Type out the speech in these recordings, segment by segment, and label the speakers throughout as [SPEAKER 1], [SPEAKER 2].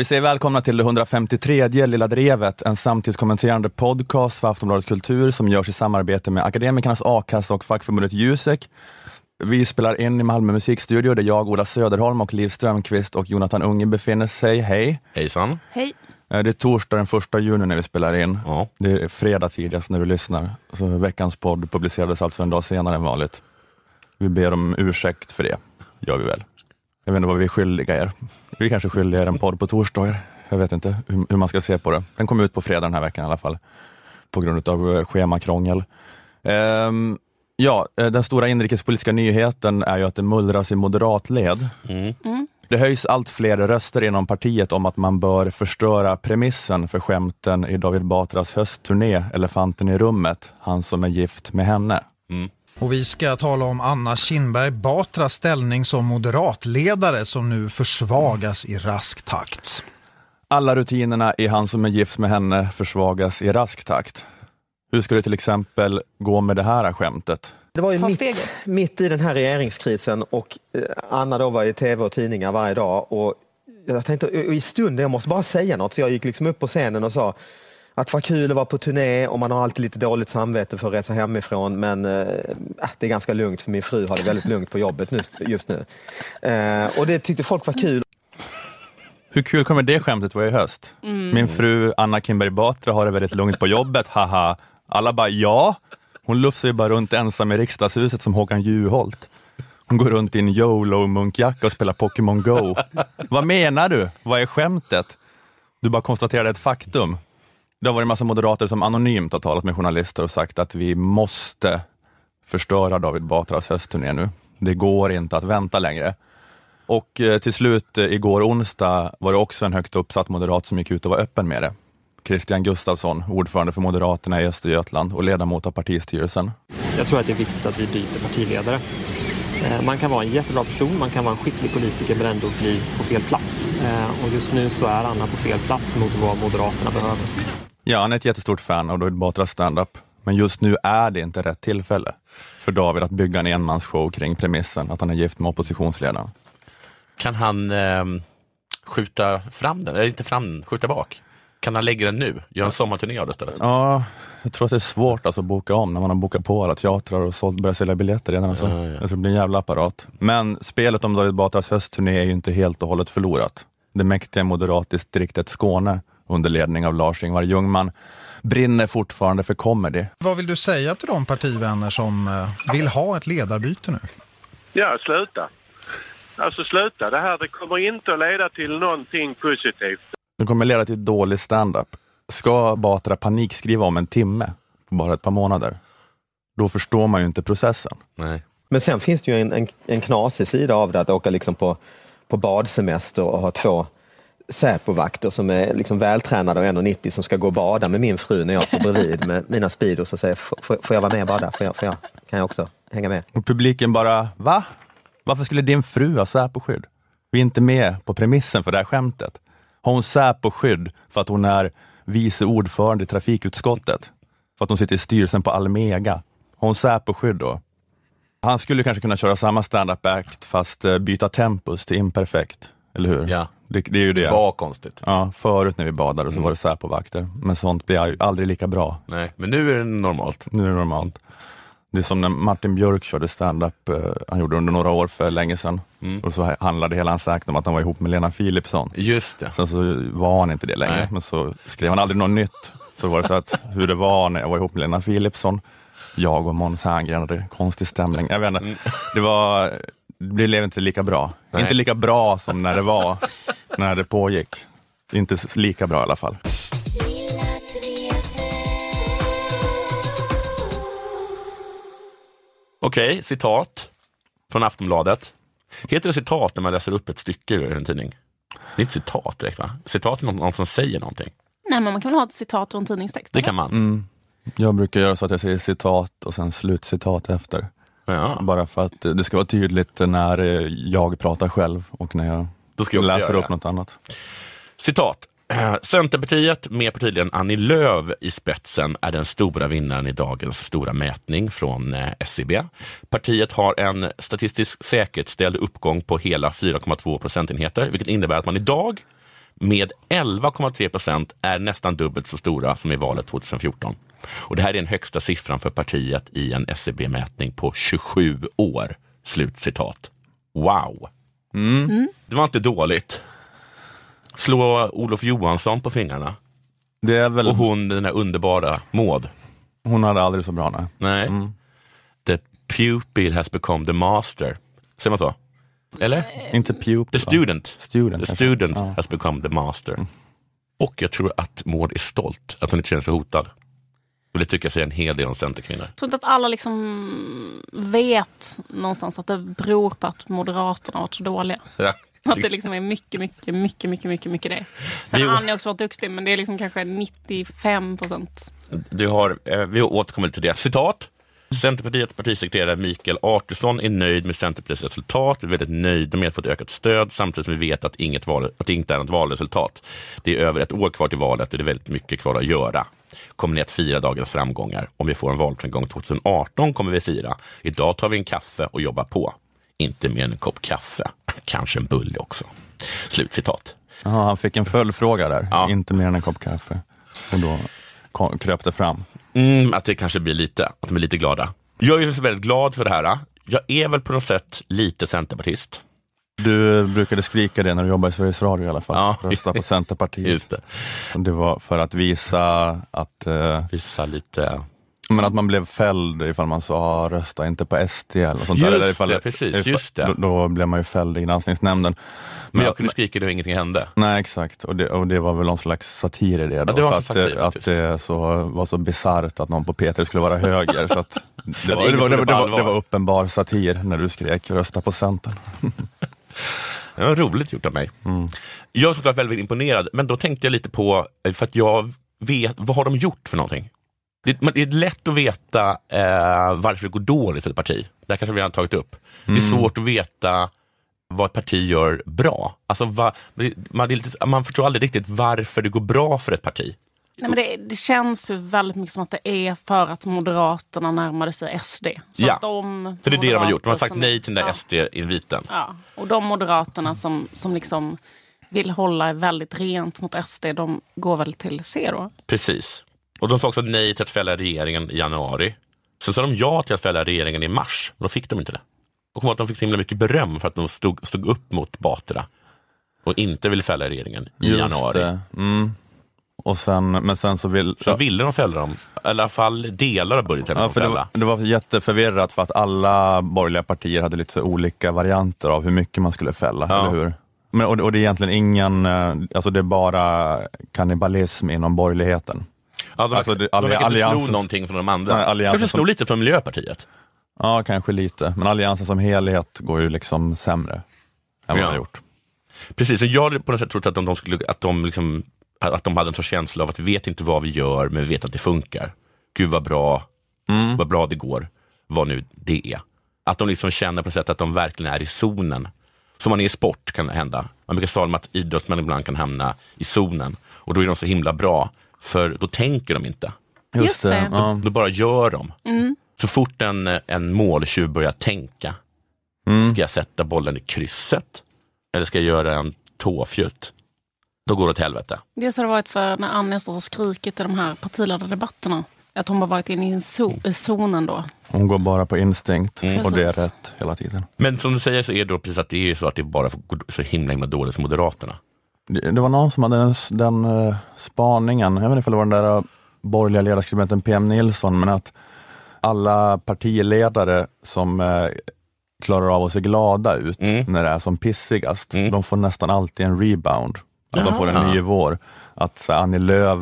[SPEAKER 1] Vi säger välkomna till det 153 Lilla Drevet, en samtidskommenterande podcast för Aftonbladet Kultur som görs i samarbete med Akademikernas A-kassa och fackförbundet Jusek. Vi spelar in i Malmö musikstudio där jag, Ola Söderholm och Liv Strömqvist och Jonathan Unge befinner sig. Hej!
[SPEAKER 2] Hejsan!
[SPEAKER 3] Hej!
[SPEAKER 1] Eh, Det är torsdag den första juni när vi spelar in.
[SPEAKER 2] Ja.
[SPEAKER 1] Det är fredag tidigast när du lyssnar. Så veckans podd publicerades alltså en dag senare än vanligt. Vi ber om ursäkt för det, gör vi väl. Jag vet inte vad vi är skyldiga er. Vi kanske skyldiga er en podd på torsdagar. Jag vet inte hur, hur man ska se på det. Den kom ut på fredag den här veckan i alla fall, på grund av eh, schemakrångel. Ehm, ja, eh, den stora inrikespolitiska nyheten är ju att det mullras i moderatled.
[SPEAKER 2] Mm.
[SPEAKER 1] Det höjs allt fler röster inom partiet om att man bör förstöra premissen för skämten i David Batras höstturné Elefanten i rummet, han som är gift med henne.
[SPEAKER 4] Och vi ska tala om Anna Kinberg Batras ställning som moderatledare som nu försvagas i rask takt.
[SPEAKER 1] Alla rutinerna i Han som är gift med henne försvagas i rask takt. Hur ska det till exempel gå med det här skämtet?
[SPEAKER 5] Det var ju mitt, mitt i den här regeringskrisen och eh, Anna då var i tv och tidningar varje dag och jag tänkte och i stunden, jag måste bara säga något, så jag gick liksom upp på scenen och sa att vad kul att vara på turné och man har alltid lite dåligt samvete för att resa hemifrån men eh, det är ganska lugnt för min fru har det väldigt lugnt på jobbet nu, just nu. Eh, och det tyckte folk var kul.
[SPEAKER 1] Hur kul kommer det skämtet vara i höst? Min fru Anna Kinberg Batra har det väldigt lugnt på jobbet, haha. Alla bara ja. Hon lufsar ju bara runt ensam i riksdagshuset som Håkan Juholt. Hon går runt i en YOLO-munkjacka och spelar Pokémon Go. Vad menar du? Vad är skämtet? Du bara konstaterade ett faktum. Det har varit en massa moderater som anonymt har talat med journalister och sagt att vi måste förstöra David Batras höstturné nu. Det går inte att vänta längre. Och eh, till slut eh, igår onsdag var det också en högt uppsatt moderat som gick ut och var öppen med det. Christian Gustafsson, ordförande för Moderaterna i Östergötland och ledamot av partistyrelsen.
[SPEAKER 6] Jag tror att det är viktigt att vi byter partiledare. Eh, man kan vara en jättebra person, man kan vara en skicklig politiker men ändå bli på fel plats. Och just nu så är Anna på fel plats mot vad Moderaterna behöver.
[SPEAKER 1] Ja, han är ett jättestort fan av David Batras standup, men just nu är det inte rätt tillfälle för David att bygga en enmansshow kring premissen att han är gift med oppositionsledaren.
[SPEAKER 2] Kan han ehm, skjuta fram den, eller inte fram den, skjuta bak? Kan han lägga den nu? Göra en sommarturné av det istället?
[SPEAKER 1] Ja, jag tror att det är svårt alltså att boka om när man har bokat på alla teatrar och sålt, börjat sälja biljetter redan. Alltså.
[SPEAKER 2] Ja, ja.
[SPEAKER 1] Jag tror det blir en jävla apparat. Men spelet om David Batras höstturné är ju inte helt och hållet förlorat. Det mäktiga moderatdistriktet Skåne under ledning av Lars-Ingvar Ljungman brinner fortfarande för comedy.
[SPEAKER 4] Vad vill du säga till de partivänner som eh, vill ha ett ledarbyte nu?
[SPEAKER 7] Ja, sluta. Alltså sluta. Det här det kommer inte att leda till någonting positivt.
[SPEAKER 1] Det kommer leda till dålig standup. Ska Batra panikskriva om en timme på bara ett par månader, då förstår man ju inte processen.
[SPEAKER 2] Nej.
[SPEAKER 5] Men sen finns det ju en, en, en knasig sida av det att åka liksom på, på badsemester och ha två Säpovakter som är liksom vältränade och 1,90 som ska gå och bada med min fru när jag står bredvid med mina Speedos och säger får, jag vara med och bada? Får jag, får jag, kan jag också hänga med?
[SPEAKER 1] Och publiken bara, va? Varför skulle din fru ha Säposkydd? Vi är inte med på premissen för det här skämtet. Har hon Säposkydd för att hon är vice ordförande i trafikutskottet? För att hon sitter i styrelsen på Almega? Har hon Säposkydd då? Han skulle kanske kunna köra samma stand-up act fast eh, byta tempus till imperfekt, eller hur?
[SPEAKER 2] Ja.
[SPEAKER 1] Det, det är ju det.
[SPEAKER 2] Var konstigt.
[SPEAKER 1] Ja, förut när vi badade så var det Säpovakter, men sånt blir aldrig lika bra.
[SPEAKER 2] Nej, men nu är det normalt.
[SPEAKER 1] Nu är det normalt. Det är som när Martin Björk körde stand-up, eh, han gjorde under några år för länge sedan. Och så handlade hela hans act om att han var ihop med Lena Philipsson.
[SPEAKER 2] Just det.
[SPEAKER 1] Sen så var han inte det längre,
[SPEAKER 2] Nej.
[SPEAKER 1] men så skrev han aldrig något nytt. Så var det så att hur det var när jag var ihop med Lena Philipsson, jag och Måns Herngren hade konstig stämning. Jag vet inte, det var, det blev inte lika bra.
[SPEAKER 2] Nej.
[SPEAKER 1] Inte lika bra som när det var, när det pågick. Inte lika bra i alla fall.
[SPEAKER 2] Okej, citat från Aftonbladet. Heter det citat när man läser upp ett stycke ur en tidning? Det är inte citat direkt va? Citat är någon, någon som säger någonting.
[SPEAKER 3] Nej, men man kan väl ha ett citat och en tidningstext?
[SPEAKER 2] Det
[SPEAKER 3] eller?
[SPEAKER 2] kan man.
[SPEAKER 1] Mm. Jag brukar göra så att jag säger citat och sen slutcitat efter.
[SPEAKER 2] Ja.
[SPEAKER 1] Bara för att det ska vara tydligt när jag pratar själv och när jag
[SPEAKER 2] Då ska jag
[SPEAKER 1] läser upp något annat.
[SPEAKER 2] Citat. Eh, Centerpartiet med partiledaren Annie Lööf i spetsen är den stora vinnaren i dagens stora mätning från eh, SCB. Partiet har en statistiskt säkerställd uppgång på hela 4,2 procentenheter, vilket innebär att man idag med 11,3 procent är nästan dubbelt så stora som i valet 2014. Och det här är den högsta siffran för partiet i en SCB-mätning på 27 år. Slutcitat. Wow! Det var inte dåligt. Slå Olof Johansson på fingrarna.
[SPEAKER 1] Det är väl,
[SPEAKER 2] Och hon, den där underbara Maud.
[SPEAKER 1] hon hade aldrig så bra nej.
[SPEAKER 2] Nej. The pupil has become the master. Säger man så? Eller?
[SPEAKER 1] Inte pupil.
[SPEAKER 2] The student.
[SPEAKER 1] Student,
[SPEAKER 2] The
[SPEAKER 1] kanske.
[SPEAKER 2] student
[SPEAKER 1] Ja.
[SPEAKER 2] has become the master. Och jag tror att Maud är stolt, att hon inte känner sig hotad. Och det tycker jag säger en hel del om centerkvinnor.
[SPEAKER 3] Jag tror inte att alla liksom vet någonstans att det beror på att Moderaterna har varit så dåliga.
[SPEAKER 2] Ja.
[SPEAKER 3] Att det liksom är mycket, mycket, mycket, mycket, mycket, mycket det. Sen har Annie också varit duktig, men det är liksom kanske 95 procent.
[SPEAKER 2] Du har, eh, vi återkommer till det. Citat. Centerpartiets partisekreterare Mikael Artursson är nöjd med Centerpartiets resultat. Vi är väldigt nöjda med att få ett ökat stöd samtidigt som vi vet att, inget val, att det inte är något valresultat. Det är över ett år kvar till valet och det är väldigt mycket kvar att göra. Kommer ni att fira dagens framgångar? Om vi får en valframgång 2018 kommer vi fira. Idag tar vi en kaffe och jobbar på. Inte mer än en kopp kaffe. Kanske en bulle också. Slutcitat.
[SPEAKER 1] Jaha, han fick en följdfråga där,
[SPEAKER 2] Ja.
[SPEAKER 1] inte mer än en kopp kaffe. Och då kröp det fram.
[SPEAKER 2] Mm, att det kanske blir lite, att de är lite glada. Jag är väldigt glad för det här. Jag är väl på något sätt lite centerpartist.
[SPEAKER 1] Du brukade skrika det när du jobbade i Sveriges Radio i alla fall.
[SPEAKER 2] Ja.
[SPEAKER 1] Rösta på Centerpartiet.
[SPEAKER 2] Just det.
[SPEAKER 1] Det var för att visa att, eh,
[SPEAKER 2] Visa lite...
[SPEAKER 1] men att man blev fälld ifall man sa rösta inte på SD eller sånt där.
[SPEAKER 2] Just
[SPEAKER 1] Eller ifall,
[SPEAKER 2] det, precis,
[SPEAKER 1] ifall,
[SPEAKER 2] just det.
[SPEAKER 1] Då, då blev man ju fälld i granskningsnämnden.
[SPEAKER 2] Men jag kunde skrika det och ingenting hände.
[SPEAKER 1] Nej exakt, och det, och det var väl någon slags satir i det. Då,
[SPEAKER 2] det var
[SPEAKER 1] för att,
[SPEAKER 2] satir
[SPEAKER 1] det, att det så, var så bisarrt att någon på Peter skulle vara höger. så att det, var, det, var, det, var, det, var, det var uppenbar satir när du skrek rösta på Centern.
[SPEAKER 2] Det var roligt gjort av mig. Jag är såklart väldigt imponerad, men då tänkte jag lite på, eh, för att jag vet, vad har de gjort för någonting? Det, det är lätt att veta eh, varför det går dåligt för ett parti. Det här kanske vi har tagit upp. Det är svårt att veta vad ett parti gör bra. Alltså, va, man, det är lite, man förstår aldrig riktigt varför det går bra för ett parti.
[SPEAKER 3] Nej, men det, det känns ju väldigt mycket som att det är för att Moderaterna närmade sig SD. Så
[SPEAKER 2] Ja,
[SPEAKER 3] att de
[SPEAKER 2] För det är det de har gjort. De har sagt
[SPEAKER 3] som-
[SPEAKER 2] nej till den där
[SPEAKER 3] ja,
[SPEAKER 2] SD-inviten.
[SPEAKER 3] Ja, och de Moderaterna som, som liksom vill hålla väldigt rent mot SD, de går väl till C då?
[SPEAKER 2] Precis. Och de sa också nej till att fälla regeringen i januari. Sen sa de ja till att fälla regeringen i mars, men då fick de inte det. Och kom ihåg att de fick så himla mycket beröm för att de stod, stod upp mot Batra och inte ville fälla regeringen i januari.
[SPEAKER 1] det. Mm. Och sen, men sen så vill...
[SPEAKER 2] Så ville de fälla dem, i alla fall delar av budgeten.
[SPEAKER 1] Ja, för det, var, det var jätteförvirrat för att alla borgerliga partier hade lite olika varianter av hur mycket man skulle fälla,
[SPEAKER 2] Ja.
[SPEAKER 1] eller hur? Men, och, det- och det är egentligen ingen, eh, alltså det är bara kannibalism inom borgerligheten.
[SPEAKER 2] Ja, de,
[SPEAKER 1] alltså,
[SPEAKER 2] de verkar inte sno
[SPEAKER 1] alliansen-
[SPEAKER 2] någonting från de andra.
[SPEAKER 1] Nej, alliansen
[SPEAKER 2] Kanske
[SPEAKER 1] som-
[SPEAKER 2] sno lite från Miljöpartiet.
[SPEAKER 1] Ja, kanske lite, men alliansen som helhet går ju liksom sämre än vad
[SPEAKER 2] Ja.
[SPEAKER 1] de har gjort.
[SPEAKER 2] Precis, och jag hade på något sätt trott att de, de, skulle, att de, liksom, att de hade en sorts känsla av att vi vet inte vad vi gör, men vi vet att det funkar. Gud vad bra, vad bra det går, vad nu det är. Att de liksom känner på något sätt att de verkligen är i zonen. Som man är i sport kan det hända. Man brukar tala om att idrottsmän ibland kan hamna i zonen och då är de så himla bra, för då tänker de inte.
[SPEAKER 3] Just det.
[SPEAKER 1] Ja.
[SPEAKER 2] Då bara gör de. Så fort en, en måltjuv börjar tänka, ska jag sätta bollen i krysset eller ska jag göra en tåfjutt? Då går det åt helvete.
[SPEAKER 3] Det så det har varit för när Annie har stått och skrikit i de här partiledardebatterna. Att hon har varit inne i en zo- i zonen då.
[SPEAKER 1] Hon går bara på instinkt
[SPEAKER 2] Mm.
[SPEAKER 1] och det är rätt hela tiden.
[SPEAKER 2] Men som du säger så är det då precis att det är så att det bara går så himla, himla dåligt för Moderaterna.
[SPEAKER 1] Det, var någon som hade den, den eh, spaningen, jag vet inte om det var den där eh, borgerliga ledarskribenten PM Nilsson, men att alla partiledare som eh, klarar av att se glada ut
[SPEAKER 2] Mm.
[SPEAKER 1] när det är som pissigast,
[SPEAKER 2] Mm.
[SPEAKER 1] de får nästan alltid en rebound. Att de får en ny vår. Att så, Annie Lööf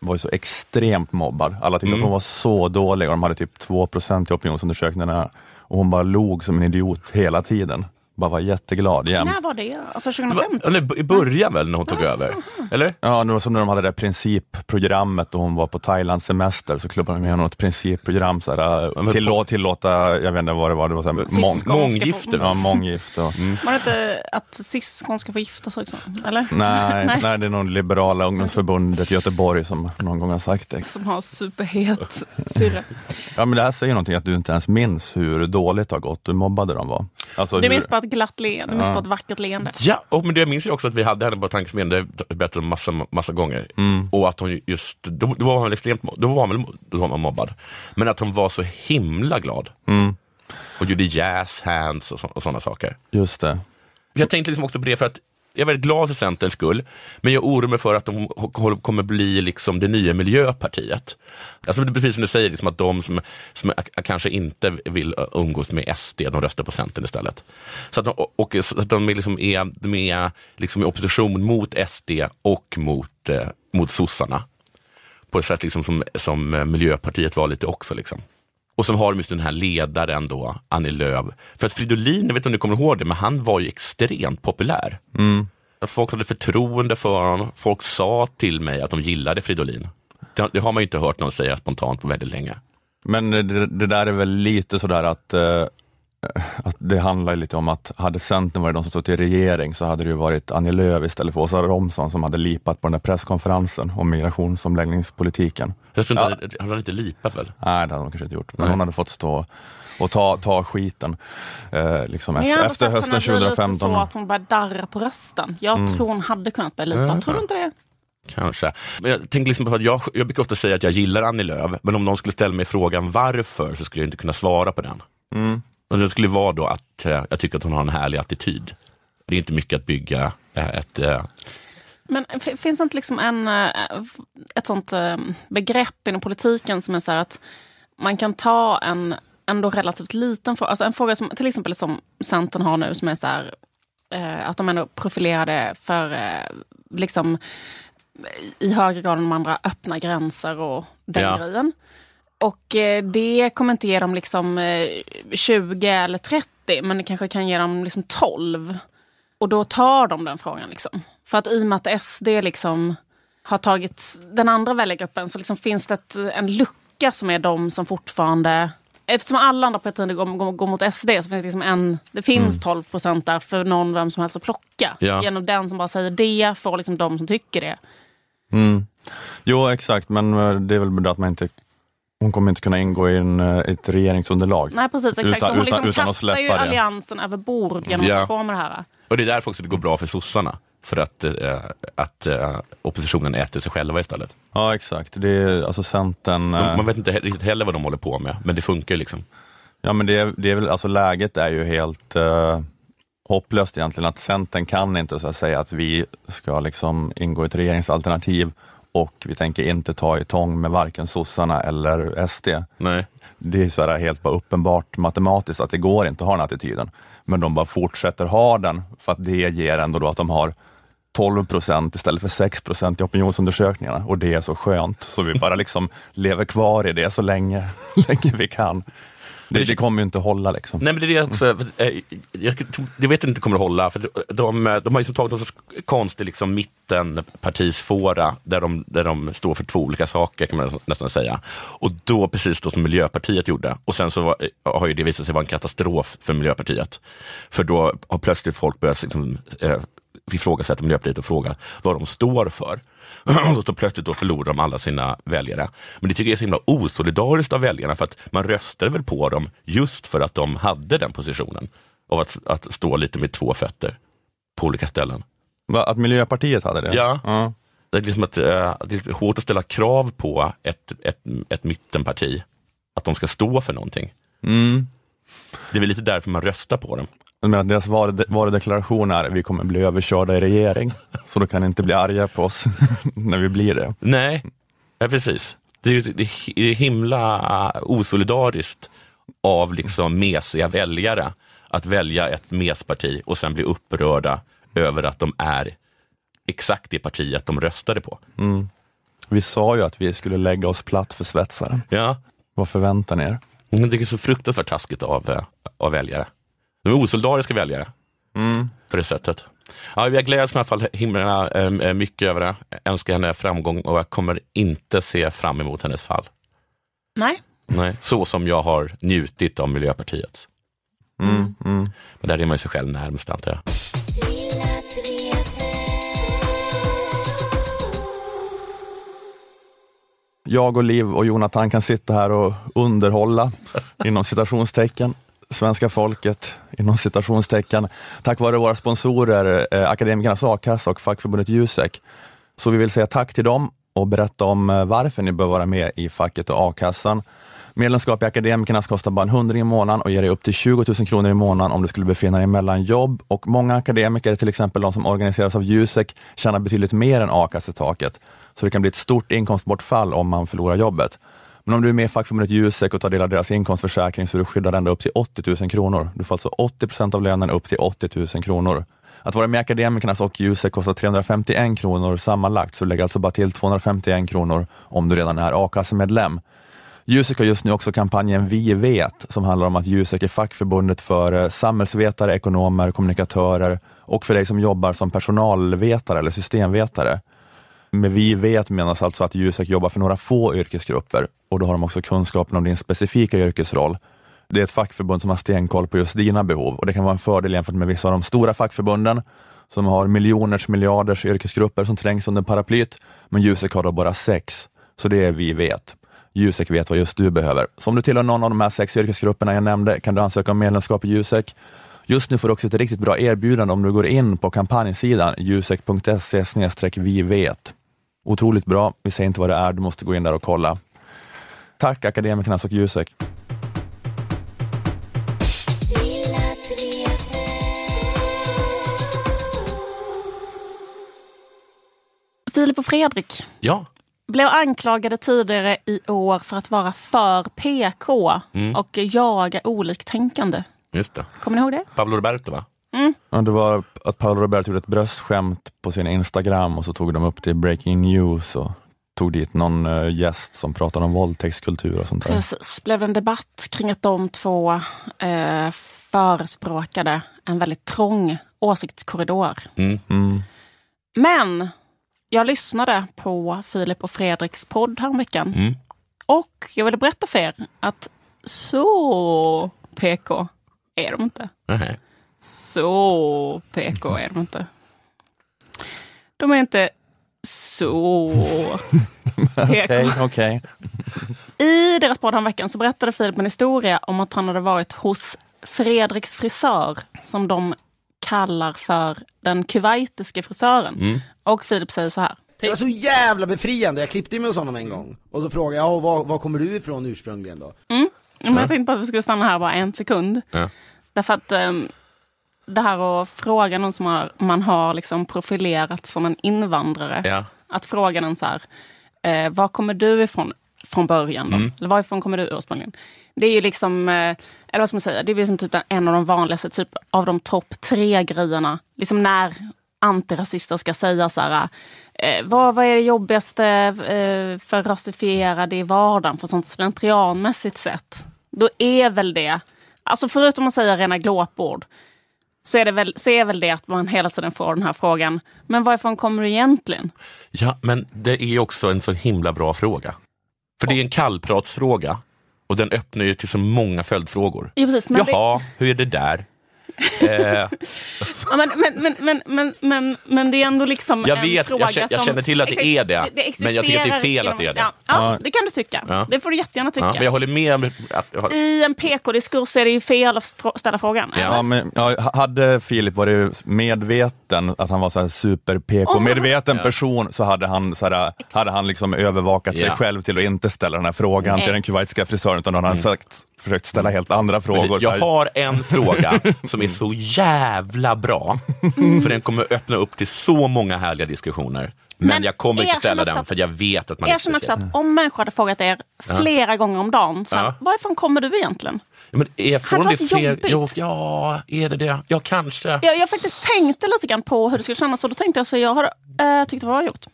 [SPEAKER 1] var ju så extremt mobbad. Alla tyckte
[SPEAKER 2] Mm.
[SPEAKER 1] att hon var så dålig och de hade typ 2 i opinionsundersökningarna och hon bara log som en idiot hela tiden. Bara var jätteglad jämt.
[SPEAKER 3] När var det? Alltså
[SPEAKER 2] Det var-
[SPEAKER 3] 2015?
[SPEAKER 2] Eller i början väl när hon tog över? Eller?
[SPEAKER 1] Ja, det var som när de hade det där principprogrammet och hon var på Thailands semester så klubbade de med henne ett principprogram. Så här,
[SPEAKER 2] men
[SPEAKER 1] tillå, tillåta, jag vet inte vad det var, det var så här, mång.
[SPEAKER 2] Månggifte.
[SPEAKER 1] ja, månggift. Och,
[SPEAKER 3] Var det inte att syskon ska få gifta sig också? Eller?
[SPEAKER 1] nej,
[SPEAKER 3] Nej.
[SPEAKER 1] nej, det är någon liberala ungdomsförbundet i Göteborg som någon gång har sagt det.
[SPEAKER 3] Som har superhet syrra.
[SPEAKER 1] Ja, men det här säger någonting att du inte ens minns hur dåligt det har gått, hur mobbade de var. Alltså,
[SPEAKER 3] Du
[SPEAKER 1] hur-
[SPEAKER 3] minns bara ett glatt leende, minns
[SPEAKER 1] Ja.
[SPEAKER 3] ett vackert leende.
[SPEAKER 2] Ja, och men det minns jag också att vi hade henne på tankesmedjan, det jag om massa, massa gånger. Och att hon just, då, då var hon väl extremt, då var hon väl då var hon mobbad. Men att hon var så himla glad. Och gjorde jazz hands och, så, och sådana saker.
[SPEAKER 1] Just det.
[SPEAKER 2] Jag tänkte liksom också på det för att jag är väldigt glad för Centerns skull, men jag oroar mig för att de kommer bli liksom det nya miljöpartiet. Alltså precis som du säger, liksom att de som, som kanske inte vill umgås med SD, de röstar på Centern istället. Så att de, och, så att de är, liksom är, de är liksom i opposition mot SD och mot, eh, mot sossarna. På ett sätt liksom som, som eh, Miljöpartiet var lite också. Liksom. Och så har de just den här ledaren då, Annie Lööf. För att Fridolin, jag vet inte om ni kommer ihåg det, men han var ju extremt populär. Folk hade förtroende för honom. Folk sa till mig att de gillade Fridolin. Det, det har man ju inte hört någon säga spontant på väldigt länge.
[SPEAKER 1] Men det, det där är väl lite sådär att, eh, att det handlar lite om att hade Centern varit de som stått i regering så hade det ju varit Annie Lööf istället för Åsa Romson som hade lipat på den där presskonferensen om migrationsomläggningspolitiken.
[SPEAKER 2] Jag tror inte, ja. han inte lipat väl?
[SPEAKER 1] Nej, det hade hon kanske inte gjort, men
[SPEAKER 2] Nej.
[SPEAKER 1] hon hade fått stå och ta, ta skiten eh, liksom
[SPEAKER 3] Men jag
[SPEAKER 1] efter, hösten
[SPEAKER 3] henne bli lite
[SPEAKER 1] 2015.
[SPEAKER 3] så att hon börjar darra på rösten. Jag tror hon hade kunnat börja lipa. Tror du inte det?
[SPEAKER 2] Kanske. Men jag tänker liksom på att jag, jag brukar ofta säga att jag gillar Annie Lööf, men om någon skulle ställa mig frågan varför så skulle jag inte kunna svara på den. Och det skulle vara då att eh, jag tycker att hon har en härlig attityd. Det är inte mycket att bygga eh, ett... eh,
[SPEAKER 3] Men finns det inte liksom en, ett sånt begrepp inom politiken som är så här att man kan ta en ändå relativt liten fråga, alltså en fråga som till exempel som Centern har nu som är så här att de ändå profilerade för liksom i högre grad än de andra öppna gränser och den
[SPEAKER 2] Ja.
[SPEAKER 3] grejen. Och eh, det kommer inte ge dem liksom eh, 20 eller 30, men det kanske kan ge dem liksom 12. Och då tar de den frågan. Liksom. För att i och med att SD liksom har tagit den andra väljargruppen så liksom finns det ett, en lucka som är de som fortfarande... Eftersom alla andra partier går, går, går mot SD så finns det, liksom en, det finns 12 procent där för någon vem som helst att plocka.
[SPEAKER 2] Ja.
[SPEAKER 3] Genom den som bara säger det får liksom de som tycker det.
[SPEAKER 1] Mm. Jo, exakt, men eh, det är väl bra att man inte hon kommer inte kunna ingå i en, eh, ett regeringsunderlag.
[SPEAKER 3] Nej precis, exakt.
[SPEAKER 1] Utan-
[SPEAKER 3] så hon
[SPEAKER 1] utan-
[SPEAKER 3] liksom kastar ju
[SPEAKER 1] släppa det.
[SPEAKER 3] alliansen över bord genom
[SPEAKER 2] Ja.
[SPEAKER 3] att gå med det här.
[SPEAKER 2] Och det är därför också det går bra för sossarna. För att, eh, att eh, oppositionen äter sig själva istället.
[SPEAKER 1] Ja, exakt. Det är, alltså Centern... eh,
[SPEAKER 2] Man vet inte riktigt heller vad de håller på med, men det funkar ju liksom.
[SPEAKER 1] Ja, men det, är- det är väl, alltså läget är ju helt eh, hopplöst egentligen. Att Centern kan inte så att säga att vi ska liksom ingå i ett regeringsalternativ och vi tänker inte ta i tång med varken sossarna eller SD.
[SPEAKER 2] Nej.
[SPEAKER 1] Det är så här helt bara uppenbart matematiskt att det går inte att ha den attityden. Men de bara fortsätter ha den för att det ger ändå då att de har 12 procent istället för 6 procent i opinionsundersökningarna och det är så skönt så vi bara liksom lever kvar i det så länge, länge vi kan. Det, det kommer ju inte hålla liksom.
[SPEAKER 2] Nej men det är det också, eh, jag, vet inte kommer att hålla, för de, de, de har liksom tagit någon sorts konstig liksom, mittenpartisfåra där de, där de står för två olika saker kan man nästan säga. Och då precis då som Miljöpartiet gjorde. Och sen så var, har ju det visat sig vara en katastrof för Miljöpartiet. För då har plötsligt folk börjat liksom, eh, ifrågasätta Miljöpartiet och fråga vad de står för. Och så plötsligt då förlorar de alla sina väljare. Men det tycker jag är så himla osolidariskt av väljarna för att man röstade väl på dem just för att de hade den positionen. Av att, att stå lite med två fötter på olika ställen.
[SPEAKER 1] Va, Att Miljöpartiet hade det?
[SPEAKER 2] Ja.
[SPEAKER 1] ja.
[SPEAKER 2] Det är, liksom att, eh, det är hårt att ställa krav på ett, ett, ett mittenparti. Att de ska stå för någonting.
[SPEAKER 1] Mm.
[SPEAKER 2] Det är väl lite därför man röstar på dem.
[SPEAKER 1] Menar att deras varu- varudeklaration är vi kommer bli överkörda i regering, så då kan ni inte bli arga på oss när vi blir det.
[SPEAKER 2] Nej, ja, precis. Det är, det är himla osolidariskt av liksom mesiga väljare att välja ett mesparti och sen bli upprörda över att de är exakt det partiet de röstade på.
[SPEAKER 1] Vi sa ju att vi skulle lägga oss platt för svetsaren.
[SPEAKER 2] Ja,
[SPEAKER 1] Vad förväntar ni er?
[SPEAKER 2] men det är så fruktansvärt taskigt av, eh, av väljare. De är osolidariska väljare på det sättet. Ja, jag gläds i alla fall himla eh, mycket över det. Jag önskar henne framgång och jag kommer inte se fram emot hennes fall.
[SPEAKER 3] Nej.
[SPEAKER 2] Nej, så som jag har njutit av Miljöpartiet.
[SPEAKER 1] Mm, mm.
[SPEAKER 2] Men där är man ju sig själv närmast antar jag.
[SPEAKER 1] Jag och Liv och Jonathan kan sitta här och underhålla, inom citationstecken, svenska folket, inom citationstecken, tack vare våra sponsorer, eh, Akademikernas a-kassa och fackförbundet Jusek. Så vi vill säga tack till dem och berätta om eh, varför ni bör vara med i facket och a-kassan. Medlemskap i Akademikernas kostar bara en hundring i månaden och ger dig upp till 20 000 kronor i månaden om du skulle befinna dig mellan jobb och många akademiker, till exempel de som organiseras av Jusek, tjänar betydligt mer än a-kassetaket. Så det kan bli ett stort inkomstbortfall om man förlorar jobbet. Men om du är med i fackförbundet Jusek och tar del av deras inkomstförsäkring så är du skyddad ända upp till 80 000 kronor. Du får alltså 80 procent av lönen upp till 80 000 kronor. Att vara med i Akademikernas och Jusek kostar 351 kronor sammanlagt, så du lägger alltså bara till 251 kronor om du redan är a-kassemedlem. Jusek har just nu också kampanjen Vi vet, som handlar om att Jusek är fackförbundet för eh, samhällsvetare, ekonomer, kommunikatörer och för dig som jobbar som personalvetare eller systemvetare. Med Vi vet menas alltså att Jusek jobbar för några få yrkesgrupper och då har de också kunskapen om din specifika yrkesroll. Det är ett fackförbund som har stenkoll på just dina behov och det kan vara en fördel jämfört med vissa av de stora fackförbunden som har miljoners, miljarders yrkesgrupper som trängs under paraplyt, men Jusek har då bara sex. Så det är Vi vet. Jusek vet vad just du behöver. Så om du tillhör någon av de här sex yrkesgrupperna jag nämnde kan du ansöka om medlemskap i Jusek. Just nu får du också ett riktigt bra erbjudande om du går in på kampanjsidan jusek.se vi vet. Otroligt bra. Vi säger inte vad det är, du måste gå in där och kolla. Tack Akademikernas och Jusek.
[SPEAKER 3] Filip och Fredrik
[SPEAKER 2] Ja,
[SPEAKER 3] blev anklagade tidigare i år för att vara för PK
[SPEAKER 2] Mm.
[SPEAKER 3] och jaga oliktänkande.
[SPEAKER 2] just det.
[SPEAKER 3] Kommer ni ihåg det?
[SPEAKER 2] Pablo Roberto va?
[SPEAKER 1] Ja, det var att Paolo Roberto gjorde ett bröstskämt på sin Instagram och så tog de upp det i Breaking News och tog dit någon eh, gäst som pratade om våldtäktskultur och sånt där.
[SPEAKER 3] Precis. blev en debatt kring att de två eh, förespråkade en väldigt trång åsiktskorridor.
[SPEAKER 1] Mm.
[SPEAKER 3] Men jag lyssnade på Filip och Fredriks podd häromveckan.
[SPEAKER 2] Mm.
[SPEAKER 3] Och jag ville berätta för er att så PK är de inte.
[SPEAKER 2] Nej.
[SPEAKER 3] Så PK är de inte. De är inte så PK.
[SPEAKER 1] Okej, okej.
[SPEAKER 3] I deras podd häromveckan så berättade Filip en historia om att han hade varit hos Fredriks frisör som de kallar för den kuwaitiske frisören. Och Filip säger så här.
[SPEAKER 8] Det var så jävla befriande, jag klippte mig hos honom en gång. Och så frågade jag, ja, var, var kommer du ifrån ursprungligen då?
[SPEAKER 3] Men jag tänkte på att vi skulle stanna här bara en sekund.
[SPEAKER 2] Ja.
[SPEAKER 3] Därför att ehm, det här att fråga någon som har, man har liksom profilerat som en invandrare.
[SPEAKER 2] Ja.
[SPEAKER 3] Att fråga någon så här, eh, var kommer du ifrån från början? Då?
[SPEAKER 2] Mm.
[SPEAKER 3] Eller varifrån kommer du ursprungligen? Det är ju liksom, eh, eller vad ska man säga, det är liksom typ en av de vanligaste typ av de topp tre grejerna. Liksom när antirasister ska säga så här, eh, vad, vad är det jobbigaste eh, för rasifierade i vardagen på sånt slentrianmässigt sätt? Då är väl det, alltså förutom att säga rena glåpord, så är, det väl, så är väl det att man hela tiden får den här frågan, men varifrån kommer du egentligen?
[SPEAKER 2] Ja, men det är också en så himla bra fråga. För det är en kallpratsfråga och den öppnar ju till så många följdfrågor.
[SPEAKER 3] Ja, precis, men det-
[SPEAKER 2] Jaha, hur är det där? Eh,
[SPEAKER 3] Ja, men, men, men, men, men, men, men det är ändå liksom
[SPEAKER 2] Jag
[SPEAKER 3] en
[SPEAKER 2] vet, jag
[SPEAKER 3] fråga
[SPEAKER 2] känner- jag känner till att det är det,
[SPEAKER 3] Exakt,
[SPEAKER 2] men jag tycker att det är fel att det är det.
[SPEAKER 3] Ja, ja, det kan du tycka.
[SPEAKER 2] Ja.
[SPEAKER 3] Det får du jättegärna tycka.
[SPEAKER 2] ja, men jag håller med om jag
[SPEAKER 3] I en PK-diskurs är det ju fel att ställa frågan.
[SPEAKER 2] Ja.
[SPEAKER 3] eller?
[SPEAKER 1] Men, ja, hade Filip varit medveten, att han var så super-PK-medveten
[SPEAKER 2] Ja.
[SPEAKER 1] person, så hade han, så här, hade han liksom övervakat sig själv till att inte ställa den här frågan till den kuwaitiska frisören, utan då hade han sagt, försökt ställa helt andra frågor.
[SPEAKER 2] Precis, jag har en fråga som är så jävla bra, för den kommer öppna upp till så många härliga diskussioner. Men,
[SPEAKER 3] Men
[SPEAKER 2] jag kommer inte ställa den
[SPEAKER 3] att-
[SPEAKER 2] för jag vet att man inte
[SPEAKER 3] också att om människor hade frågat er flera gånger om dagen, så här,
[SPEAKER 2] Ja.
[SPEAKER 3] varifrån kommer du egentligen?
[SPEAKER 2] Ja, men är,
[SPEAKER 3] Hade varit
[SPEAKER 2] fler...
[SPEAKER 3] jobbigt?
[SPEAKER 2] Jo, ja, är det det? Ja, kanske.
[SPEAKER 3] Jag, jag faktiskt tänkte lite grann på hur det skulle kännas och då tänkte jag så jag har äh, tyckt det var bra gjort.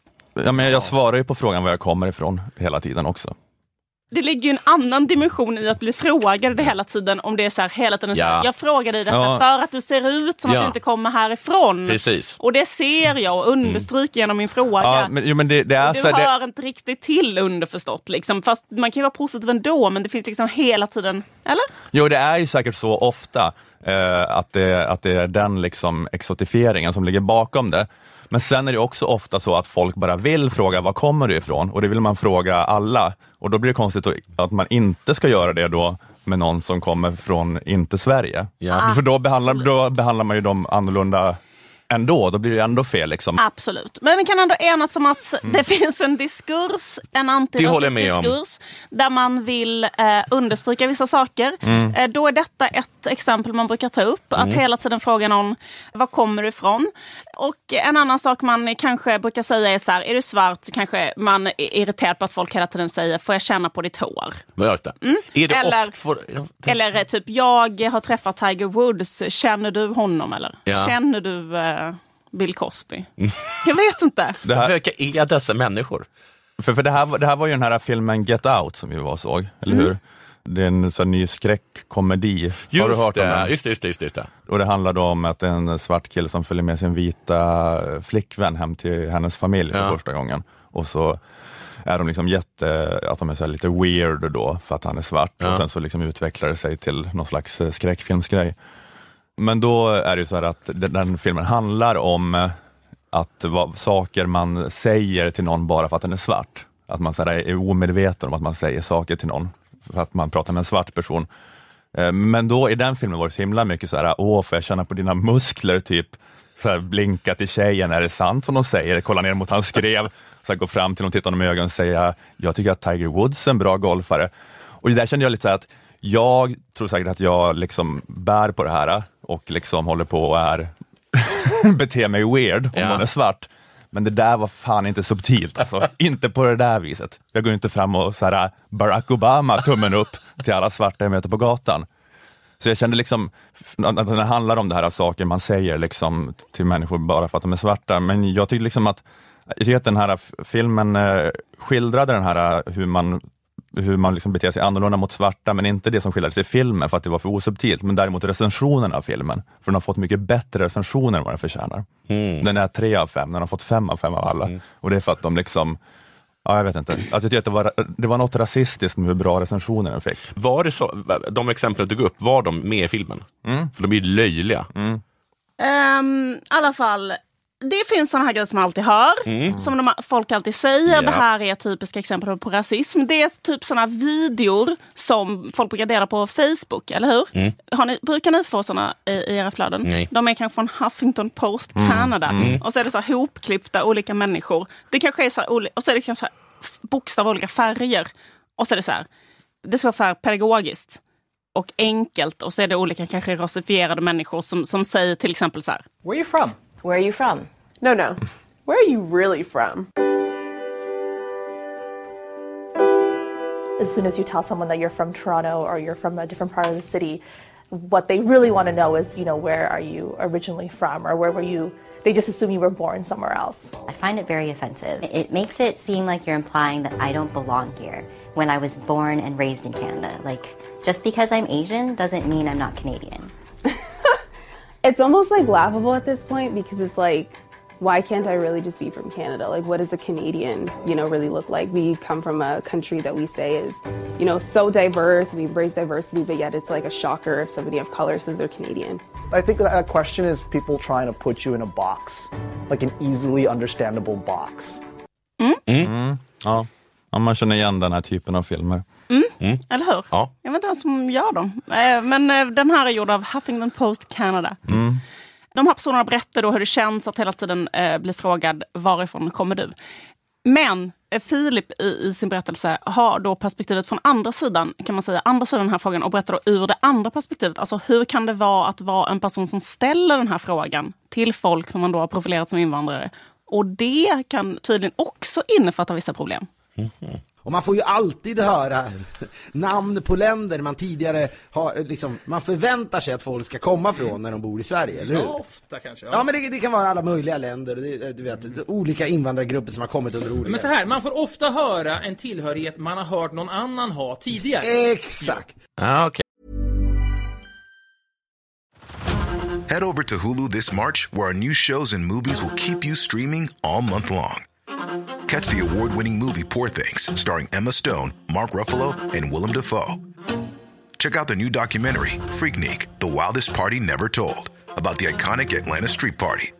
[SPEAKER 1] ja, men jag svarar ju på frågan var jag kommer ifrån hela tiden också.
[SPEAKER 3] Det ligger ju en annan dimension i att bli frågad hela tiden om det är så här hela tiden så här,
[SPEAKER 2] Ja.
[SPEAKER 3] jag frågar dig detta
[SPEAKER 1] Ja.
[SPEAKER 3] för att du ser ut som
[SPEAKER 2] Ja.
[SPEAKER 3] att du inte kommer härifrån.
[SPEAKER 2] Precis.
[SPEAKER 3] Och det ser jag och understryker genom min fråga.
[SPEAKER 1] Ja, men, jo, men det, det är
[SPEAKER 3] du
[SPEAKER 1] så här, det,
[SPEAKER 3] hör inte riktigt till underförstått. Liksom. Fast man kan ju vara positiv ändå, men det finns liksom hela tiden... Eller?
[SPEAKER 1] Jo, det är ju säkert så ofta. Eh, att, det, att det är den liksom exotifieringen som ligger bakom det. Men sen är det också ofta så att folk bara vill fråga var kommer du ifrån? Och det vill man fråga alla. Och då blir det konstigt att man inte ska göra det då med någon som kommer från inte Sverige.
[SPEAKER 2] Ja.
[SPEAKER 1] För då behandlar, då behandlar man ju dem annorlunda ändå, då blir det ändå fel. Liksom.
[SPEAKER 3] Absolut. Men vi kan ändå enas om att det finns en diskurs, en
[SPEAKER 2] Mm. Om.
[SPEAKER 3] antirasistdiskurs, där man vill eh, understryka vissa saker.
[SPEAKER 2] Mm.
[SPEAKER 3] Eh, då är detta ett exempel man brukar ta upp, att hela tiden fråga någon, var kommer du ifrån? Och en annan sak man kanske brukar säga är så här, är du svart så kanske man är irriterad på att folk hela tiden säger, får jag känna på ditt hår?
[SPEAKER 2] Det
[SPEAKER 3] Eller-
[SPEAKER 2] för...
[SPEAKER 3] Eller eh, typ, jag har träffat Tiger Woods, känner du honom eller?
[SPEAKER 2] Ja.
[SPEAKER 3] Känner du eh, Bill Cosby? Jag vet inte.
[SPEAKER 1] Det här,
[SPEAKER 2] Vilka är dessa människor?
[SPEAKER 1] för för det, här, var- det här var ju den här filmen Get Out som vi var och såg, eller hur? Det är en sån ny skräckkomedi. Har du hört
[SPEAKER 2] det.
[SPEAKER 1] om den?
[SPEAKER 2] Just det, just det, just det, just det.
[SPEAKER 1] Och det handlar då om att en svart kille som följer med sin vita flickvän hem till hennes familj för
[SPEAKER 2] Ja.
[SPEAKER 1] första gången. Och så är de liksom jätte, att de är så här lite weird då för att han är svart
[SPEAKER 2] Ja.
[SPEAKER 1] och sen så liksom utvecklar det sig till någon slags skräckfilmsgrej. Men då är det så här att den, filmen handlar om eh, att vad, saker man säger till någon bara för att den är svart. Att man så här, är omedveten om att man säger saker till någon för att man pratar med en svart person. Eh, men då i den filmen var det så himla mycket så här, åh, får jag känna på dina muskler, typ. Så här, blinka till tjejen, är det sant som de säger? Kolla ner mot hans skrev, så här, gå fram till honom, titta honom i ögonen och säga, jag tycker att Tiger Woods är en bra golfare. Och där kände jag lite så här att jag tror säkert att jag liksom bär på det här och liksom håller på och är, beter mig weird om
[SPEAKER 2] Ja.
[SPEAKER 1] man är svart. Men det där var fan inte subtilt, alltså. inte på det där viset. Jag går inte fram och så här, Barack Obama, tummen upp till alla svarta jag möter på gatan. Så jag kände liksom, att det handlar om det här saker man säger liksom till människor bara för att de är svarta. Men jag tycker liksom att, jag tycker att den här filmen eh, skildrade den här eh, hur man hur man liksom beter sig annorlunda mot svarta, men inte det som skildrades i filmen för att det var för osubtilt, men däremot recensionen av filmen. För den har fått mycket bättre recensioner än vad den förtjänar. Den är tre av fem, den har fått fem av fem av alla. Och det är för att de liksom, ja jag vet inte, att jag att det var, det var något rasistiskt med hur bra recensioner den fick.
[SPEAKER 2] Var det så, de exempel du tog upp, var de med i filmen? För de är ju löjliga.
[SPEAKER 3] Ehm, I alla fall, det finns såna här grejer som man alltid hör, som de, folk alltid säger.
[SPEAKER 2] Ja.
[SPEAKER 3] Det här är typiska exempel på rasism. Det är typ såna videor som folk brukar dela på Facebook, eller hur? Har ni, brukar ni få såna i, i era flöden?
[SPEAKER 2] Nej.
[SPEAKER 3] De är kanske från Huffington Post Canada. Och så är det så här hopklippta olika människor. Det kanske är så här, och så är det kanske så här f- bokstäver av olika färger. Och så är det så här, det ska vara så här pedagogiskt och enkelt och så är det olika kanske rasifierade människor som, som säger till exempel så här.
[SPEAKER 9] Where are you from?
[SPEAKER 10] Where are you from?
[SPEAKER 9] No, no. Where are you really from?
[SPEAKER 11] as soon as you tell someone that you're from Toronto or you're from a different part of the city, what they really want to know is, you know, where are you originally from or where were you? They just assume you were born somewhere else.
[SPEAKER 10] I find it very offensive. It makes it seem like you're implying that I don't belong here when I was born and raised in Canada. Like, just because I'm Asian doesn't mean I'm not Canadian.
[SPEAKER 12] It's almost like laughable at this point because it's like why can't i really just be from canada like what does a canadian you know really look like we come from a country that we say is you know so diverse we embrace diversity but yet it's like a shocker if somebody of color says they're canadian
[SPEAKER 13] I think that that question is people trying to put you in a box, like an easily understandable box.
[SPEAKER 1] Mm. Ja. Ja, man känner igen den här typen av filmer.
[SPEAKER 3] Eller hur?
[SPEAKER 2] Ja.
[SPEAKER 3] Jag vet inte vem som gör dem. Eh, Men eh, den här är gjord av Huffington Post Canada. De här personerna berättar då hur det känns att hela tiden eh, bli frågad varifrån kommer du? Men Filip i, i sin berättelse har då perspektivet från andra sidan, kan man säga, andra sidan den här frågan och berättar då ur det andra perspektivet. Alltså hur kan det vara att vara en person som ställer den här frågan till folk som man då har profilerat som invandrare? Och det kan tydligen också innefatta vissa problem.
[SPEAKER 8] Och man får ju alltid höra namn på länder man tidigare har, liksom, man förväntar sig att folk ska komma från när de bor i Sverige, eller hur?
[SPEAKER 9] Ja, ofta kanske.
[SPEAKER 8] Ja men det, det kan vara alla möjliga länder, det, du vet, olika invandrargrupper som har kommit under olika...
[SPEAKER 9] Men så här, man får ofta höra en tillhörighet man har hört någon annan ha tidigare.
[SPEAKER 8] Exakt!
[SPEAKER 2] Ah, okay.
[SPEAKER 14] Head over to Hulu this March, where our new shows and movies will keep you streaming all month long. Catch the award winning movie Poor Things, starring Emma Stone, Mark Ruffalo, and Willem Dafoe. Check out the new documentary, Freaknik The Wildest Party Never Told, about the iconic Atlanta Street Party.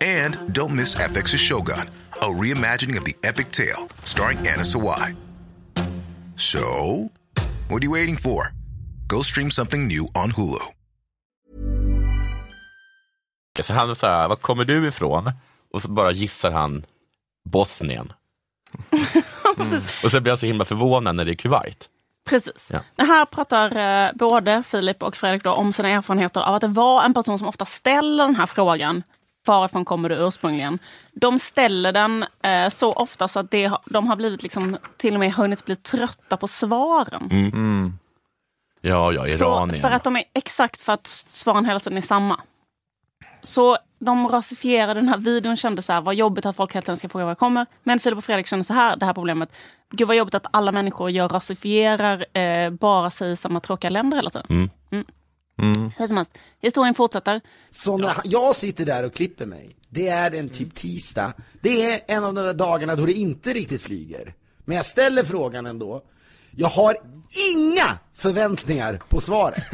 [SPEAKER 14] And don't miss FX's Shogun, a reimagining of the epic tale starring Anna Sawai. So, what are you waiting for? Go stream something new on Hulu.
[SPEAKER 2] Så han så här, var kommer du ifrån? Och så bara gissar han Bosnien. Mm. Och så blir han så himla förvånad när det är Kuwait.
[SPEAKER 3] Precis.
[SPEAKER 2] Ja.
[SPEAKER 3] Här pratar eh, både Filip och Fredrik om sina erfarenheter av att det var en person som ofta ställer den här frågan. Varifrån kommer du ursprungligen? De ställer den eh, så ofta så att det, de har blivit liksom, till och med hunnit bli trötta på svaren.
[SPEAKER 2] Mm. Ja, ja,
[SPEAKER 3] Så,
[SPEAKER 2] Iranien.
[SPEAKER 3] för att de är exakt för att svaren hela tiden är samma. Så de rasifierade den här videon kände så här, vad jobbigt att folk hela tiden ska fråga var jag kommer. Men Filip och Fredrik kände så här, det här problemet. Gud vad jobbigt att alla människor gör rasifierar, eh, bara säger samma tråkiga länder hela tiden.
[SPEAKER 2] Mm.
[SPEAKER 3] Mm. Hur som helst, historien fortsätter.
[SPEAKER 8] Så när jag sitter där och klipper mig, det är en typ tisdag, det är en av de där dagarna då det inte riktigt flyger. Men jag ställer frågan ändå. Jag har inga förväntningar på svaret.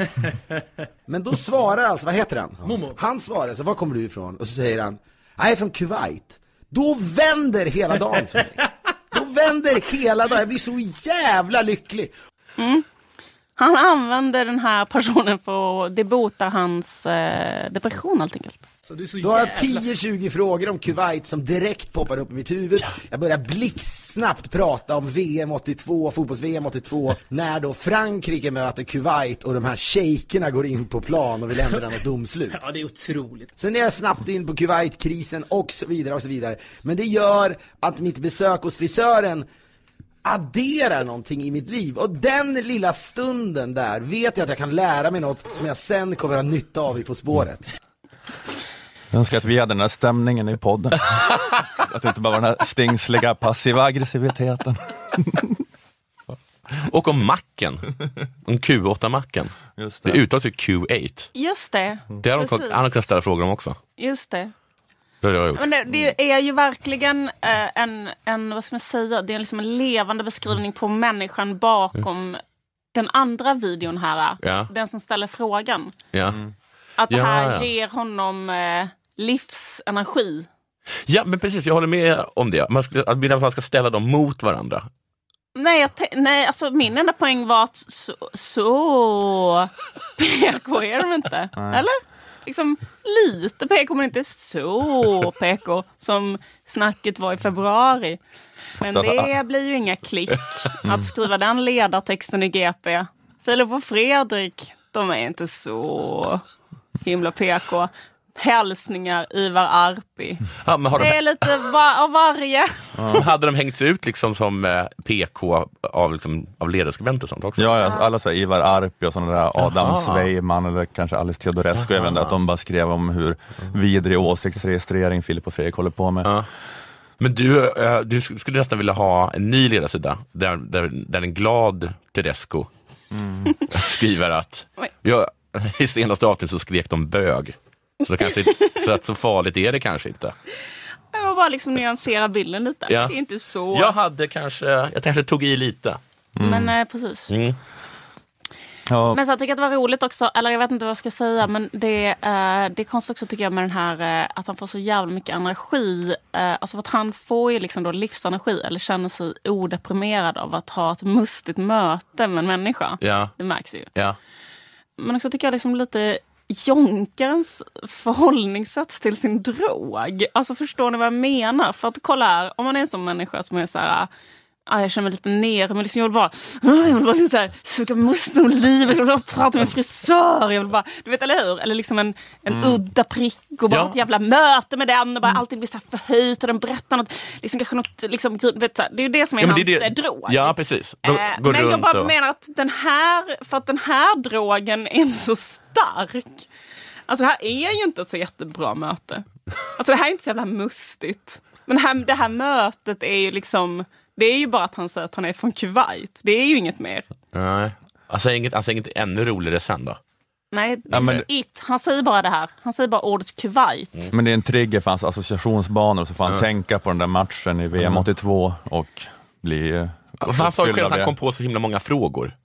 [SPEAKER 8] Men då svarar alltså, vad heter han?
[SPEAKER 9] Momo.
[SPEAKER 8] Han svarar så, var kommer du ifrån? Och så säger han, jag är från Kuwait. Då vänder hela dagen för mig. Då vänder hela dagen, jag blir så jävla lycklig.
[SPEAKER 3] Mm. Han använder den här personen för att det botar hans eh, depression helt enkelt.
[SPEAKER 9] Så du är så
[SPEAKER 8] Då har jag
[SPEAKER 9] jävla-
[SPEAKER 8] 10-20 frågor om Kuwait som direkt poppar upp i mitt huvud. Jag börjar blixtsnabbt prata om VM 82, fotbolls-VM 82, när då Frankrike möter Kuwait och de här shejkerna går in på plan och vill ändra något domslut.
[SPEAKER 9] Ja, det är otroligt.
[SPEAKER 8] Sen är jag snabbt in på Kuwait-krisen och så vidare och så vidare. Men det gör att mitt besök hos frisören adderar någonting i mitt liv. Och den lilla stunden där vet jag att jag kan lära mig något som jag sen kommer att ha nytta av i På spåret.
[SPEAKER 1] Jag önskar att vi hade den här stämningen i podden. att det inte bara var den här stingsliga passiva aggressiviteten.
[SPEAKER 2] Och om macken. Om Q8-macken.
[SPEAKER 1] Just
[SPEAKER 2] det.
[SPEAKER 1] det.
[SPEAKER 2] uttalas ju Q8.
[SPEAKER 3] Just det.
[SPEAKER 2] Det har de, han har kunnat ställa frågor om också.
[SPEAKER 3] Just det.
[SPEAKER 2] Det har jag gjort.
[SPEAKER 3] Men det, det är ju verkligen eh, en, en, vad ska man säga, det är liksom en levande beskrivning på människan bakom den andra videon här.
[SPEAKER 2] Ja.
[SPEAKER 3] Den som ställer frågan.
[SPEAKER 2] Ja.
[SPEAKER 3] Att det
[SPEAKER 2] Ja,
[SPEAKER 3] här
[SPEAKER 2] ja.
[SPEAKER 3] ger honom eh, livsenergi.
[SPEAKER 2] ja, men precis. Jag håller med om det. Man ska, att man ska ställa dem mot varandra.
[SPEAKER 3] Nej, jag te- nej alltså min enda poäng var att så, så PK är de inte.
[SPEAKER 1] Nej.
[SPEAKER 3] Eller? Liksom lite PK men inte så PK som snacket var i februari. Men det blir ju inga klick att skriva den ledartexten i GP. Filip och Fredrik, de är inte så himla PK. Hälsningar Ivar Arpi.
[SPEAKER 2] Ja, men har de,
[SPEAKER 3] Det är lite va- av varje.
[SPEAKER 2] Men Hade de hängts ut liksom som eh, PK av, liksom, av ledarskribenter och sånt också?
[SPEAKER 1] Ja, ja alla så här, Ivar Arpi och sådana där Adam
[SPEAKER 2] Jaha.
[SPEAKER 1] Sveiman eller kanske Alice Teodorescu, jag vet inte, att de bara skrev om hur vidrig åsiktsregistrering Filip och Fredrik håller på med.
[SPEAKER 2] Ja. Men du, eh, du sk- skulle nästan vilja ha en ny ledarsida där, där, där en glad Tedesco
[SPEAKER 1] Mm.
[SPEAKER 2] skriver att ja, i senaste avsnittet så skrek de bög. Så, kanske, så att så farligt är det kanske inte.
[SPEAKER 3] Jag var bara liksom nyansera bilden lite.
[SPEAKER 2] Ja.
[SPEAKER 3] Det är inte så.
[SPEAKER 2] Jag hade kanske, jag kanske tog i lite.
[SPEAKER 3] Men eh, precis.
[SPEAKER 2] Mm.
[SPEAKER 1] Ja.
[SPEAKER 3] Men så jag tycker att det var roligt också, eller jag vet inte vad jag ska säga, men det, eh, det är konstigt också tycker jag med den här eh, att han får så jävla mycket energi. Eh, alltså för att han får ju liksom då livsenergi eller känner sig odeprimerad av att ha ett mustigt möte med en människa.
[SPEAKER 2] Ja.
[SPEAKER 3] Det märks ju.
[SPEAKER 2] Ja.
[SPEAKER 3] Men också tycker jag liksom lite Jonkarens förhållningssätt till sin drog. Alltså förstår ni vad jag menar? För att kolla här, om man är en sån människa som är så här ah, jag känner mig lite ner, men liksom jag vill bara, ah, jag vill bara liksom så här, suga musten om livet, jag vill bara prata med en frisör, jag vill bara, du vet eller hur? Eller liksom en, en
[SPEAKER 2] Mm.
[SPEAKER 3] udda prick och bara
[SPEAKER 2] Ja.
[SPEAKER 3] ett jävla möte med den och bara allting blir så här förhöjt och den berättar något, liksom kanske något, liksom, vet, så här, det är ju det som är
[SPEAKER 2] Ja,
[SPEAKER 3] hans
[SPEAKER 2] det är
[SPEAKER 3] eh,
[SPEAKER 2] det-
[SPEAKER 3] drog.
[SPEAKER 2] Ja, precis. Gå,
[SPEAKER 3] Eh,
[SPEAKER 2] gå
[SPEAKER 3] men jag bara
[SPEAKER 2] och...
[SPEAKER 3] menar att den här, för att den här drogen är inte så stark. Alltså det här är ju inte ett så jättebra möte. Alltså det här är inte så jävla mustigt. Men det här, det här mötet är ju liksom, det är ju bara att han säger att han är från Kuwait. Det är ju inget mer.
[SPEAKER 2] Nej. Alltså inget, alltså inget ännu roligare sen då?
[SPEAKER 3] Nej,
[SPEAKER 1] Ja, men-
[SPEAKER 3] it. Han säger bara det här. Han säger bara ordet Kuwait.
[SPEAKER 2] Mm.
[SPEAKER 1] Men det är en trigger för hans associationsbanor, så får han tänka på den där matchen i VM
[SPEAKER 2] Mm.
[SPEAKER 1] 82 och bli eh,
[SPEAKER 2] Han sa ju själv att han kom på så himla många frågor.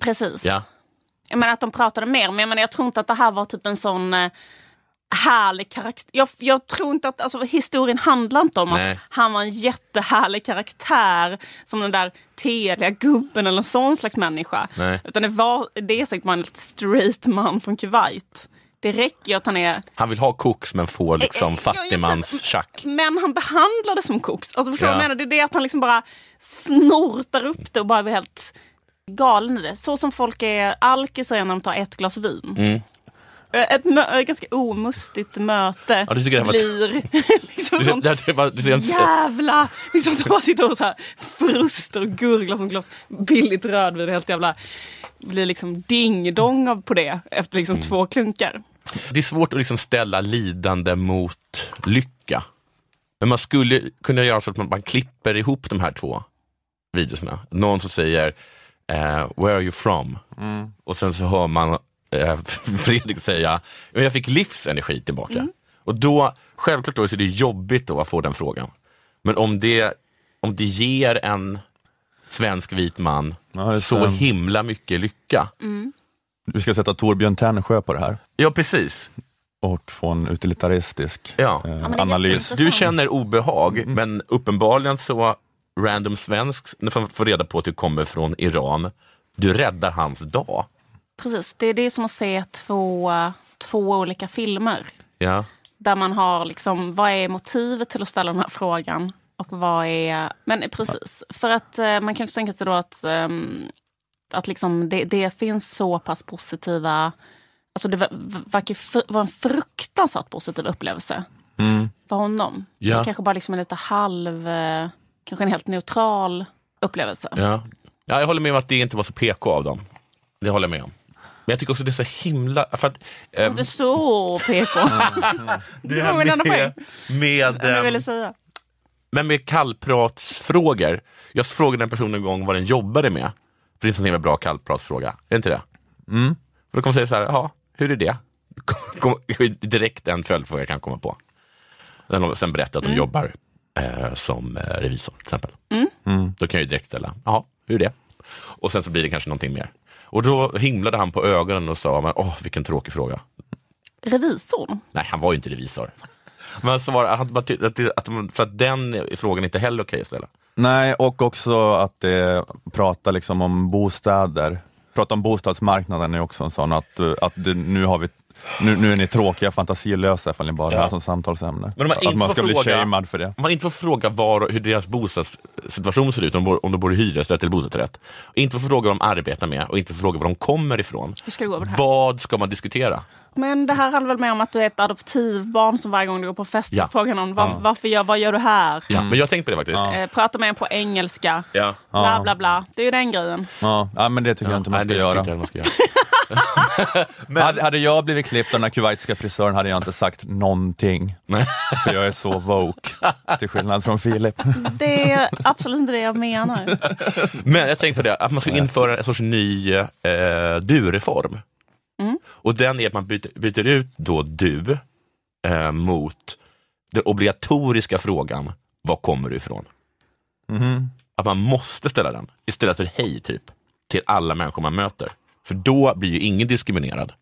[SPEAKER 3] Precis.
[SPEAKER 2] Ja.
[SPEAKER 3] Jag menar att de pratade mer, men jag, menar, jag tror inte att det här var typ en sån eh, härlig karaktär. Jag, jag tror inte att, alltså historien handlar inte om
[SPEAKER 2] Nej.
[SPEAKER 3] att han var en jättehärlig karaktär som den där teliga gubben eller en sån slags människa.
[SPEAKER 2] Nej.
[SPEAKER 3] Utan det, var, det är säkert bara en straight man från Kuwait. Det räcker ju att han är
[SPEAKER 2] Han vill ha koks men får
[SPEAKER 3] Eh,
[SPEAKER 2] liksom fattigmans-tjack.
[SPEAKER 3] Men han behandlar det som koks. Alltså förstår du
[SPEAKER 2] Ja.
[SPEAKER 3] vad jag menar? Det är det att han liksom bara snortar upp det och bara blir helt galen i det. Så som folk är alkisar när de tar ett glas vin.
[SPEAKER 2] Mm.
[SPEAKER 3] Eh, Ett, mö- ett ganska omustigt möte
[SPEAKER 2] Ja, du tycker det här
[SPEAKER 3] blir liksom
[SPEAKER 2] Du,
[SPEAKER 3] sånt
[SPEAKER 2] det, det, var- du ser en,
[SPEAKER 3] jävla... Liksom de bara sitter och så här frustar och gurglar som glas billigt rödvin. Helt jävla... Blir liksom ding-dong på det efter liksom
[SPEAKER 2] Mm.
[SPEAKER 3] två klunkar.
[SPEAKER 2] det är svårt att liksom ställa lidande mot lycka. Men man skulle kunna göra så att man, man klipper ihop de här två videorna. Någon som säger eh, “Where are you from?” och sen så hör man eh, Fredrik säga "Men “Jag fick livsenergi tillbaka”.
[SPEAKER 3] Mm.
[SPEAKER 2] Och då, självklart då, så är det jobbigt då att få den frågan. Men om det, om det ger en svensk vit man
[SPEAKER 1] just
[SPEAKER 2] så
[SPEAKER 1] det.
[SPEAKER 2] himla mycket lycka.
[SPEAKER 3] Mm.
[SPEAKER 1] Du ska sätta Torbjörn Tännsjö på det här.
[SPEAKER 2] Ja, precis.
[SPEAKER 1] Och få en utilitaristisk
[SPEAKER 2] Ja.
[SPEAKER 1] eh,
[SPEAKER 3] är
[SPEAKER 1] analys.
[SPEAKER 2] Du känner obehag, men uppenbarligen så random svensk, får reda på att du kommer från Iran, du räddar hans dag.
[SPEAKER 3] Precis, det är det som att se två, två olika filmer.
[SPEAKER 2] Ja.
[SPEAKER 3] Där man har liksom, vad är motivet till att ställa den här frågan? Och vad är... Men precis, för att eh, man kan också tänka sig då att, ehm, att liksom det, det finns så pass positiva... Alltså det ver- verkar vara en fruktansvärt positiv upplevelse
[SPEAKER 1] Mm.
[SPEAKER 3] för honom.
[SPEAKER 2] Ja.
[SPEAKER 3] Det kanske bara liksom en lite halv... eh, Kanske en helt neutral upplevelse.
[SPEAKER 2] Ja. ja, jag håller med om att det inte var så PK av dem. Det håller jag med om. Men jag tycker också det är så himla... För att, eh,
[SPEAKER 3] Inte så PK.
[SPEAKER 2] det
[SPEAKER 3] var min enda
[SPEAKER 2] med, med,
[SPEAKER 3] Det jag
[SPEAKER 2] ehm,
[SPEAKER 3] ville säga.
[SPEAKER 2] men med kallpratsfrågor. Jag frågade en person en gång vad den jobbade med. För det är en sån himla bra kallpratsfråga. Är det inte det?
[SPEAKER 1] Mm.
[SPEAKER 2] Och då kommer säga så här, ja, hur är det? Direkt en följdfråga jag kan komma på. Sen, har- sen berätta att de
[SPEAKER 3] Mm.
[SPEAKER 2] jobbar eh, som eh, revisor till exempel.
[SPEAKER 3] Mm.
[SPEAKER 2] Då kan jag ju direkt ställa, jaha, hur är det? Och sen så blir det kanske någonting mer. Och då himlade han på ögonen och sa, men, åh vilken tråkig fråga.
[SPEAKER 3] Revisorn?
[SPEAKER 2] Nej, han var ju inte revisor. Men så var det, han bara ty- att, att, de- så att den frågan inte heller är okej att ställa.
[SPEAKER 1] Nej, och också att det pratar liksom om bostäder. Prata om bostadsmarknaden är också en sån att, eh, att det, nu, har vi, nu, nu är ni tråkiga fantasilösa ifall ni bara har
[SPEAKER 2] Ja.
[SPEAKER 1] som samtalsämne.
[SPEAKER 2] Men
[SPEAKER 1] att
[SPEAKER 2] inte
[SPEAKER 1] man
[SPEAKER 2] får
[SPEAKER 1] ska bli
[SPEAKER 2] fråga-
[SPEAKER 1] shamed för det.
[SPEAKER 2] Om man inte får fråga var, hur deras bostadssituation ser ut, om de bor, om de bor i hyresrätt eller bostadsrätt. Och inte får fråga vad de arbetar med och inte får fråga var de kommer ifrån.
[SPEAKER 3] Hur ska det gå med det här?
[SPEAKER 2] Vad ska man diskutera?
[SPEAKER 3] Men det här handlar väl mer om att du är ett adoptivbarn som varje gång du går på fest
[SPEAKER 2] Ja.
[SPEAKER 3] frågar någon var,
[SPEAKER 2] Ja.
[SPEAKER 3] varför gör, vad gör du här?
[SPEAKER 2] Ja, men jag har tänkt på det faktiskt.
[SPEAKER 3] Eh, prata med en på engelska.
[SPEAKER 2] Ja.
[SPEAKER 3] Bla bla bla. Det är ju den grejen.
[SPEAKER 1] Ja, ja, men det tycker jag inte man
[SPEAKER 2] nej,
[SPEAKER 1] ska
[SPEAKER 2] det
[SPEAKER 1] göra.
[SPEAKER 2] tycker jag man ska göra.
[SPEAKER 1] hade, hade jag blivit klippt av den här kuwaitiska frisören hade jag inte sagt någonting. För jag är så woke, till skillnad från Filip.
[SPEAKER 3] Det är absolut inte det jag menar.
[SPEAKER 2] Men jag tänkte på det, att man ska införa en sorts ny eh, du-reform.
[SPEAKER 3] Mm.
[SPEAKER 2] Och den är att man byter, byter ut då du eh, mot den obligatoriska frågan, var kommer du ifrån?
[SPEAKER 1] Mhm.
[SPEAKER 2] Att man måste ställa den istället för hej, typ, till alla människor man möter. För då blir ju ingen diskriminerad.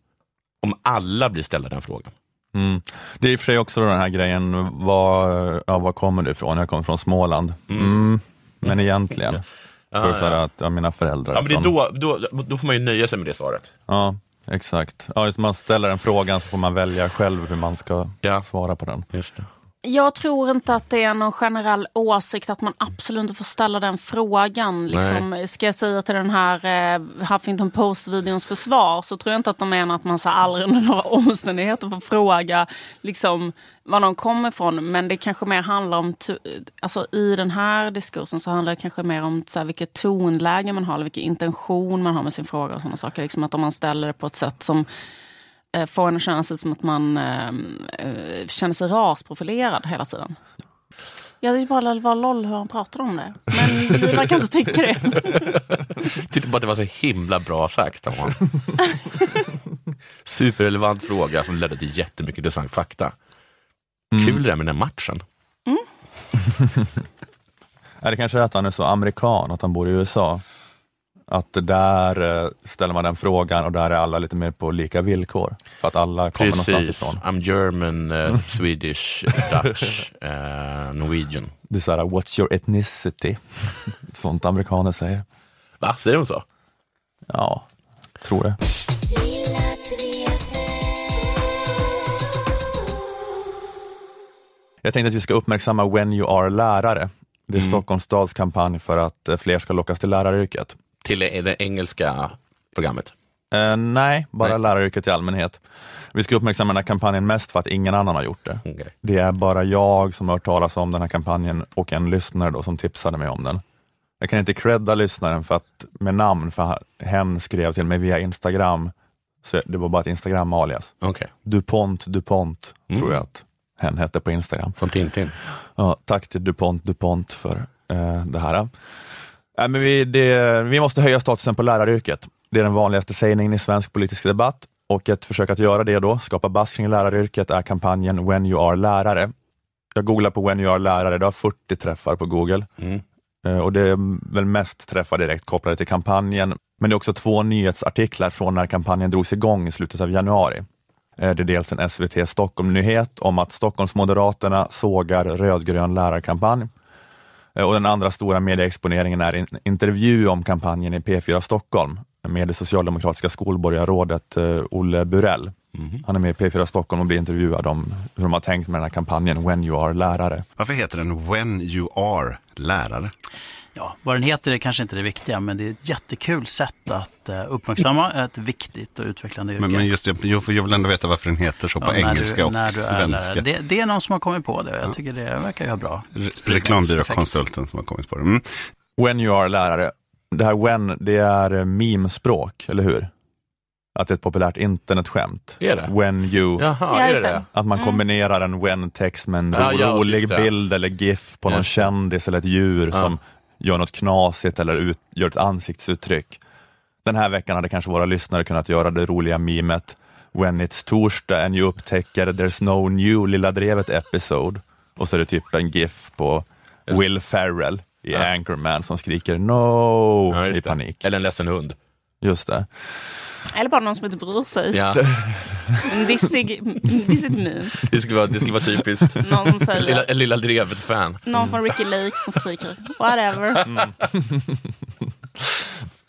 [SPEAKER 2] Om alla blir ställda den frågan.
[SPEAKER 1] Mm. Det är i och för sig också den här grejen, var, ja, var kommer du ifrån? Jag kommer från Småland. Mm. Men egentligen,
[SPEAKER 2] Ja,
[SPEAKER 1] för
[SPEAKER 2] ja.
[SPEAKER 1] att ja, mina föräldrar
[SPEAKER 2] Ja, men det är då, då, då får man ju nöja sig med det svaret.
[SPEAKER 1] Ja, exakt. Ja, man ställer en frågan så får man välja själv hur man ska svara på den.
[SPEAKER 2] Just det.
[SPEAKER 3] Jag tror inte att det är någon generell åsikt att man absolut inte får ställa den frågan. Liksom, ska jag säga till den här eh, Huffington Post-videons försvar så tror jag inte att de menar att man så aldrig under några omständigheter får fråga liksom, var någon kommer ifrån. Men det kanske mer handlar om, alltså i den här diskursen så handlar det kanske mer om så här, vilket tonläge man har, eller vilken intention man har med sin fråga och sådana saker. Liksom att om man ställer det på ett sätt som får en att känna sig som att man eh, eh, känner sig rasprofilerad hela tiden. Ja, det är bara var LOL hur han pratar om det. Men vi verkar inte tycka det.
[SPEAKER 2] Tyckte bara att det var så himla bra sagt av honom. Superrelevant fråga som ledde till jättemycket intressant fakta. Kul det där med den här matchen.
[SPEAKER 1] Är det kanske är att han är så amerikan, att han bor i USA? Att där eh, ställer man den frågan och där är alla lite mer på lika villkor. För att alla kommer någonstans
[SPEAKER 2] Precis.
[SPEAKER 1] ifrån.
[SPEAKER 2] I'm German, eh, Swedish, Dutch, eh, Norwegian.
[SPEAKER 1] Det är såhär, what's your ethnicity? Sånt amerikaner säger.
[SPEAKER 2] Va, säger de så?
[SPEAKER 1] Ja, tror det. Jag tänkte att vi ska uppmärksamma When You Are Lärare. Det är
[SPEAKER 2] Mm.
[SPEAKER 1] Stockholms stads kampanj för att fler ska lockas till läraryrket.
[SPEAKER 2] Till det engelska programmet?
[SPEAKER 1] Eh, nej, bara
[SPEAKER 2] Nej.
[SPEAKER 1] läraryrket i allmänhet. Vi ska uppmärksamma den här kampanjen mest för att ingen annan har gjort det.
[SPEAKER 2] Okej.
[SPEAKER 1] Det är bara jag som har hört talas om den här kampanjen och en lyssnare då som tipsade mig om den. Jag kan inte credda lyssnaren för att, med namn, för hen skrev till mig via Instagram. Så det var bara ett Instagram-alias.
[SPEAKER 2] Okej.
[SPEAKER 1] DuPont DuPont,
[SPEAKER 2] Mm.
[SPEAKER 1] tror jag att hen hette på Instagram.
[SPEAKER 2] Från Tintin?
[SPEAKER 1] Ja, tack till DuPont DuPont för eh, det här. Äh, men vi, det, vi måste höja statusen på läraryrket. Det är den vanligaste sägningen i svensk politisk debatt och ett försök att göra det då, skapa buzz kring läraryrket, är kampanjen When you are lärare. Jag googlar på When you are lärare, det har 40 träffar på Google.
[SPEAKER 2] Mm.
[SPEAKER 1] Eh, och det är väl mest träffar direkt kopplade till kampanjen. Men det är också två nyhetsartiklar från när kampanjen drogs igång i slutet av januari. Eh, Det är dels en SVT Stockholm-nyhet om att Stockholmsmoderaterna sågar rödgrön lärarkampanj. Eh, Och den andra stora medieexponeringen är en intervju om kampanjen i P4 Stockholm med det socialdemokratiska skolborgarrådet eh, Olle Burell. Han är med i P4 Stockholm och blir intervjuad om hur de har tänkt med den här kampanjen When you are lärare.
[SPEAKER 15] Varför heter den When you are lärare?
[SPEAKER 16] Ja, vad den heter är kanske inte det viktiga, men det är ett jättekul sätt att eh, uppmärksamma ett viktigt och utvecklande yrke.
[SPEAKER 15] Men, men just det, jag, jag vill ändå veta varför den heter så på
[SPEAKER 16] Ja, när
[SPEAKER 15] engelska
[SPEAKER 16] du,
[SPEAKER 15] och
[SPEAKER 16] när du är
[SPEAKER 15] svenska.
[SPEAKER 16] Det, det är någon som har kommit på det och jag tycker det verkar ju ha bra.
[SPEAKER 15] Re- Reklambyråkonsulten som har kommit på det. Mm.
[SPEAKER 1] When you are lärare. Det här when, det är eh, meme-språk, eller hur? Att det är ett populärt internetskämt.
[SPEAKER 2] Är det?
[SPEAKER 1] When you.
[SPEAKER 2] Jaha, Ja, är just det?
[SPEAKER 1] Att man
[SPEAKER 2] Mm.
[SPEAKER 1] kombinerar en when-text med en
[SPEAKER 2] Ja,
[SPEAKER 1] ro-
[SPEAKER 2] ja,
[SPEAKER 1] rolig bild eller GIF på någon kändis eller ett djur
[SPEAKER 2] Ja.
[SPEAKER 1] som gör något knasigt eller ut, gör ett ansiktsuttryck. Den här veckan hade kanske våra lyssnare kunnat göra det roliga mimet When it's torsdag and you upptäcker there's no new Lilla Drevet episode och så är det typ en GIF på Will Ferrell i Anchorman som skriker no
[SPEAKER 2] Ja,
[SPEAKER 1] i panik.
[SPEAKER 2] Eller en ledsen hund.
[SPEAKER 1] Just det.
[SPEAKER 3] Eller bara någon som inte bryr sig.
[SPEAKER 2] Ja.
[SPEAKER 3] En dissig, dissigt meme.
[SPEAKER 2] Det skulle vara, det skulle vara typiskt.
[SPEAKER 3] Någon som säger-
[SPEAKER 2] Lilla, en lilla drevet-fan.
[SPEAKER 3] Någon från Ricky Lake som skriker whatever.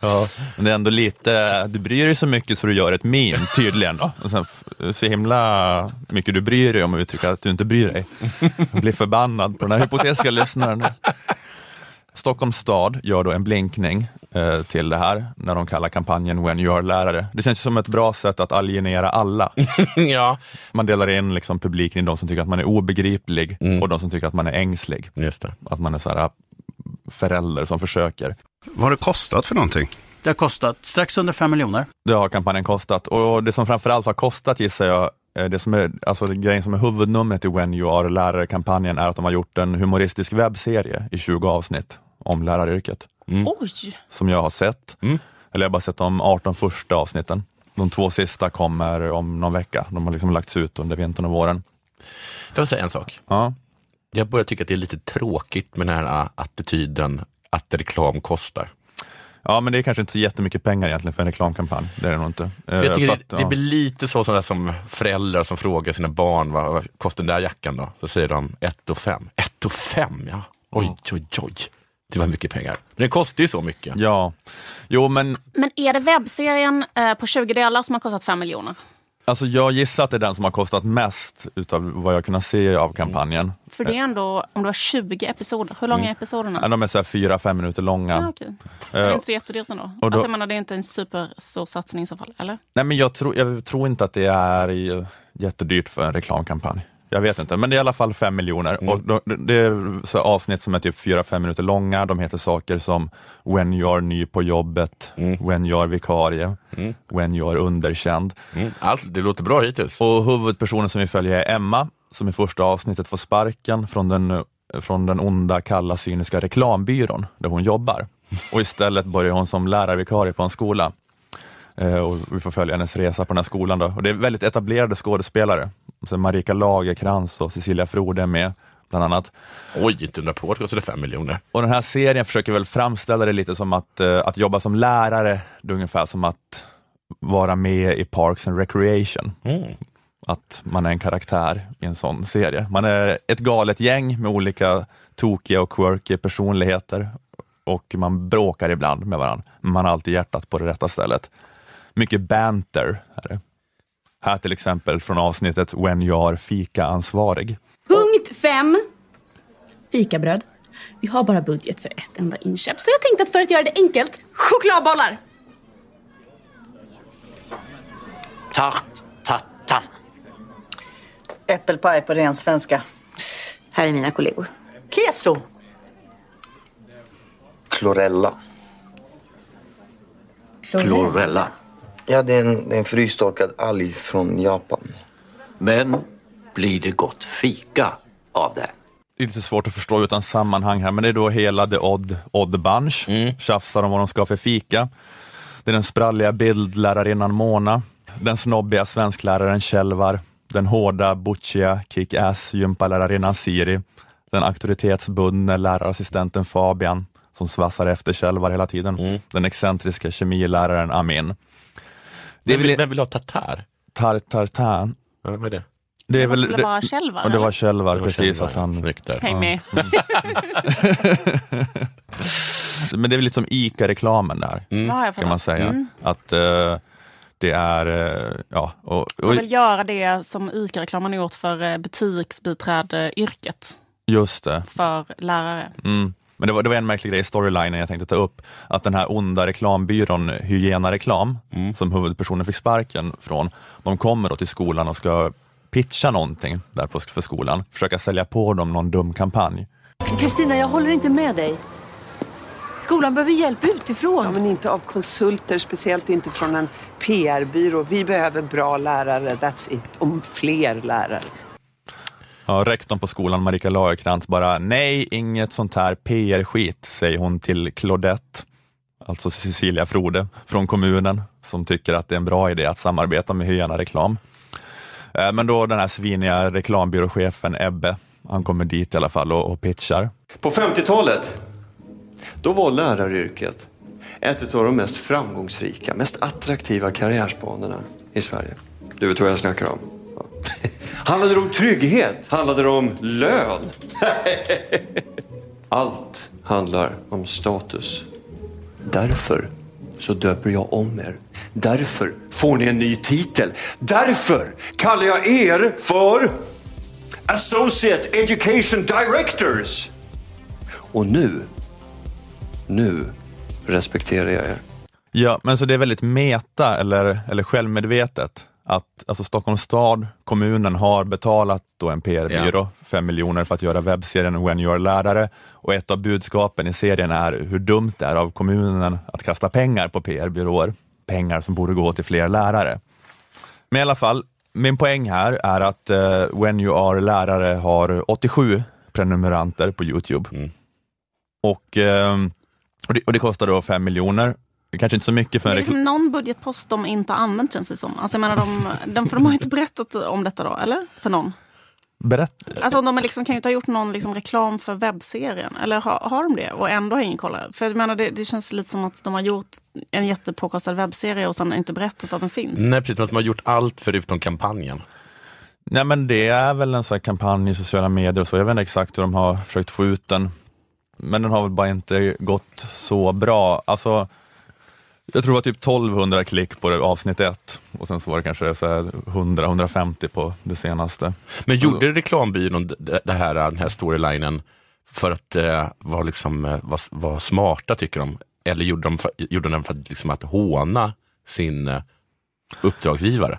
[SPEAKER 1] Ja, men det är ändå lite, du bryr dig så mycket så du gör ett meme tydligen. Då. Och sen, så himla mycket du bryr dig om och uttrycker att du inte bryr dig. Jag blir förbannad på den här hypotetiska lyssnaren. Stockholms stad gör då en blinkning eh, till det här när de kallar kampanjen When you are lärare. Det känns ju som ett bra sätt att alienera alla.
[SPEAKER 2] ja.
[SPEAKER 1] Man delar in liksom publiken i de som tycker att man är obegriplig och de som tycker att man är ängslig.
[SPEAKER 2] Just det.
[SPEAKER 1] Att man är så här, förälder som försöker.
[SPEAKER 15] Vad har det kostat för någonting?
[SPEAKER 16] Det har kostat strax under 5 miljoner.
[SPEAKER 1] Det har kampanjen kostat och det som framförallt har kostat gissar jag, eh, det som är, alltså det grejen som är huvudnumret i When You Are Lärare-kampanjen är att de har gjort en humoristisk webbserie i 20 avsnitt om läraryrket.
[SPEAKER 3] Oj!
[SPEAKER 1] Som jag har sett. Eller jag har bara sett de 18 första avsnitten. De två sista kommer om någon vecka. De har liksom lagts ut under vintern och våren.
[SPEAKER 2] Får jag säga en sak?
[SPEAKER 1] Ja.
[SPEAKER 2] Jag börjar tycka att det är lite tråkigt med den här äh, attityden att reklam kostar.
[SPEAKER 1] Ja, men det är kanske inte så jättemycket pengar egentligen för en reklamkampanj. Det är det nog inte.
[SPEAKER 2] För jag
[SPEAKER 1] Eh,
[SPEAKER 2] tycker
[SPEAKER 1] för
[SPEAKER 2] det,
[SPEAKER 1] att,
[SPEAKER 2] det
[SPEAKER 1] ja.
[SPEAKER 2] blir lite så sådär som föräldrar som frågar sina barn vad, vad kostar den där jackan då? Så säger de 1 och 5. 1 och 5 ja. Oj, oj, oj. Det var mycket pengar. Men det kostar ju så mycket.
[SPEAKER 1] Ja, jo men
[SPEAKER 3] Men är det webbserien eh, på 20 delar som har kostat 5 miljoner?
[SPEAKER 1] Alltså jag gissar att det är den som har kostat mest utav vad jag kunnat se av kampanjen.
[SPEAKER 3] För det är ändå, om du har 20 episoder, hur långa är episoderna?
[SPEAKER 1] Ja, De är så här fyra, fem minuter långa.
[SPEAKER 3] Ja, okej. Det är
[SPEAKER 1] Eh,
[SPEAKER 3] inte så jättedyrt ändå.
[SPEAKER 1] och då-
[SPEAKER 3] Alltså, jag menar, det är inte en superstor satsning i så fall, eller?
[SPEAKER 1] Nej, men jag, tror, jag tror inte att det är jättedyrt för en reklamkampanj. Jag vet inte, men det är i alla fall fem miljoner. Och då, det är så avsnitt som är typ fyra, fem minuter långa. De heter saker som When you are ny på jobbet, When you are vikarie, When you are underkänd.
[SPEAKER 2] Allt, det låter bra hittills.
[SPEAKER 1] Och huvudpersonen som vi följer är Emma, som i första avsnittet får sparken från den, från den onda, kalla, cyniska reklambyrån där hon jobbar. Och istället börjar hon som lärarvikarie på en skola. Eh, och vi får följa hennes resa på den här skolan. Då. Och det är väldigt etablerade skådespelare. Marika Lagerkrans och Cecilia Frode är med. bland annat.
[SPEAKER 2] Oj, inte undra på att det kostade fem miljoner.
[SPEAKER 1] Och den här serien försöker väl framställa det lite som att, eh, att jobba som lärare, det är ungefär som att vara med i Parks and Recreation.
[SPEAKER 2] Mm.
[SPEAKER 1] Att man är en karaktär i en sån serie. Man är ett galet gäng med olika tokiga och quirky personligheter och man bråkar ibland med varandra, men man har alltid hjärtat på det rätta stället. Mycket banter är det. Här till exempel från avsnittet When you are fika-ansvarig.
[SPEAKER 17] Punkt 5. Fikabröd. Vi har bara budget för ett enda inköp, så jag tänkte att för att göra det enkelt, chokladbollar!
[SPEAKER 18] Tart, tatam. Äppelpaj på ren svenska.
[SPEAKER 17] Här är mina kollegor.
[SPEAKER 18] Keso.
[SPEAKER 19] Chlorella. Chlorella. Ja, det är en, det är en frystorkad alg från Japan.
[SPEAKER 20] Men blir det gott fika av det?
[SPEAKER 1] Det är lite svårt att förstå utan sammanhang här, men det är då hela The Odd, Odd Bunch,
[SPEAKER 2] Mm.
[SPEAKER 1] tjafsar om vad de ska ha för fika. Det är den spralliga bildlärarinnan Mona, den snobbiga svenskläraren Kjellvar, den hårda, butchiga, kick-ass gympalärarinnan Siri, den auktoritetsbundne lärarassistenten Fabian, som svassar efter Kjellvar hela tiden,
[SPEAKER 2] Mm.
[SPEAKER 1] den excentriska kemiläraren Amin.
[SPEAKER 2] Det vem, vill, vem vill ha tatar?
[SPEAKER 1] Tartartan.
[SPEAKER 2] Ja, vad är det?
[SPEAKER 1] Det är väl,
[SPEAKER 3] väl vara Kjellvar,
[SPEAKER 1] Och det var? Kjellvar,
[SPEAKER 2] Det var
[SPEAKER 1] precis.
[SPEAKER 2] Kjellvar,
[SPEAKER 1] att han,
[SPEAKER 2] Snyggt där.
[SPEAKER 3] Häng med.
[SPEAKER 1] Men det är väl lite som ICA-reklamen där,
[SPEAKER 3] Ja, fattar.
[SPEAKER 1] kan man säga.
[SPEAKER 3] Mm.
[SPEAKER 1] Att eh, det är, eh, ja, och, och,
[SPEAKER 3] Man vill göra det som ICA-reklamen har gjort för eh, butiksbiträde-yrket
[SPEAKER 1] just det.
[SPEAKER 3] för lärare.
[SPEAKER 1] Mm. Men det var, det var en märklig grej i storylinen jag tänkte ta upp, att den här onda reklambyrån Hygiena Reklam, som huvudpersonen fick sparken från, de kommer då till skolan och ska pitcha någonting där på, för skolan, försöka sälja på dem någon dum kampanj.
[SPEAKER 21] Kristina, jag håller inte med dig. Skolan behöver hjälp utifrån.
[SPEAKER 22] Ja, men inte av konsulter, speciellt inte från en PR-byrå. Vi behöver bra lärare, that's it. Om fler lärare.
[SPEAKER 1] Ja, rektorn på skolan, Marika Lagercrantz, bara nej, inget sånt här PR-skit, säger hon till Claudette, alltså Cecilia Frode från kommunen, som tycker att det är en bra idé att samarbeta med Hyena Reklam. Eh, men då den här sviniga reklambyråchefen Ebbe, han kommer dit i alla fall och, och pitchar.
[SPEAKER 23] På 50-talet, då var läraryrket ett av de mest framgångsrika, mest attraktiva karriärsbanorna i Sverige. Du vet vad jag snackar om? Handlade det om trygghet? Handlade det om lön? Allt handlar om status. Därför så döper jag om er. Därför får ni en ny titel. Därför kallar jag er för Associate Education Directors. Och nu, nu respekterar jag er.
[SPEAKER 1] Ja, men så det är väldigt meta eller, eller självmedvetet att alltså Stockholms stad, kommunen har betalat då en PR-byrå, fem miljoner för att göra webbserien When you are lärare och ett av budskapen i serien är hur dumt det är av kommunen att kasta pengar på PR-byråer, pengar som borde gå till fler lärare. Men i alla fall, min poäng här är att eh, When you are lärare har 87 prenumeranter på Youtube. Och, ehm, och, det, och det kostar då fem miljoner. Det kanske inte så mycket för
[SPEAKER 3] Det är liksom någon budgetpost de inte har använt känns det som. Alltså jag menar, de, de, för de har ju inte berättat om detta då, eller? För någon.
[SPEAKER 1] Berätt.
[SPEAKER 3] Alltså de är liksom, kan ju inte ha gjort någon liksom reklam för webbserien. Eller har, har de det? Och ändå har ingen kollat. För jag menar, det, det känns lite som att de har gjort en jättepåkostad webbserie och sen inte berättat att den finns.
[SPEAKER 2] Nej, precis. De har gjort allt förutom kampanjen.
[SPEAKER 1] Nej men det är väl en sån här kampanj i sociala medier och så. Jag vet inte exakt hur de har försökt få ut den. Men den har väl bara inte gått så bra. Alltså, jag tror det var typ 1200 klick på det, avsnitt ett och sen så var det kanske så här 100-150 på det senaste.
[SPEAKER 2] Men gjorde reklambyrån det här, den här storylinen för att eh, vara liksom, eh, vara, vara smarta, tycker de? Eller gjorde de, för, gjorde de den för att, liksom, att håna sin eh, uppdragsgivare?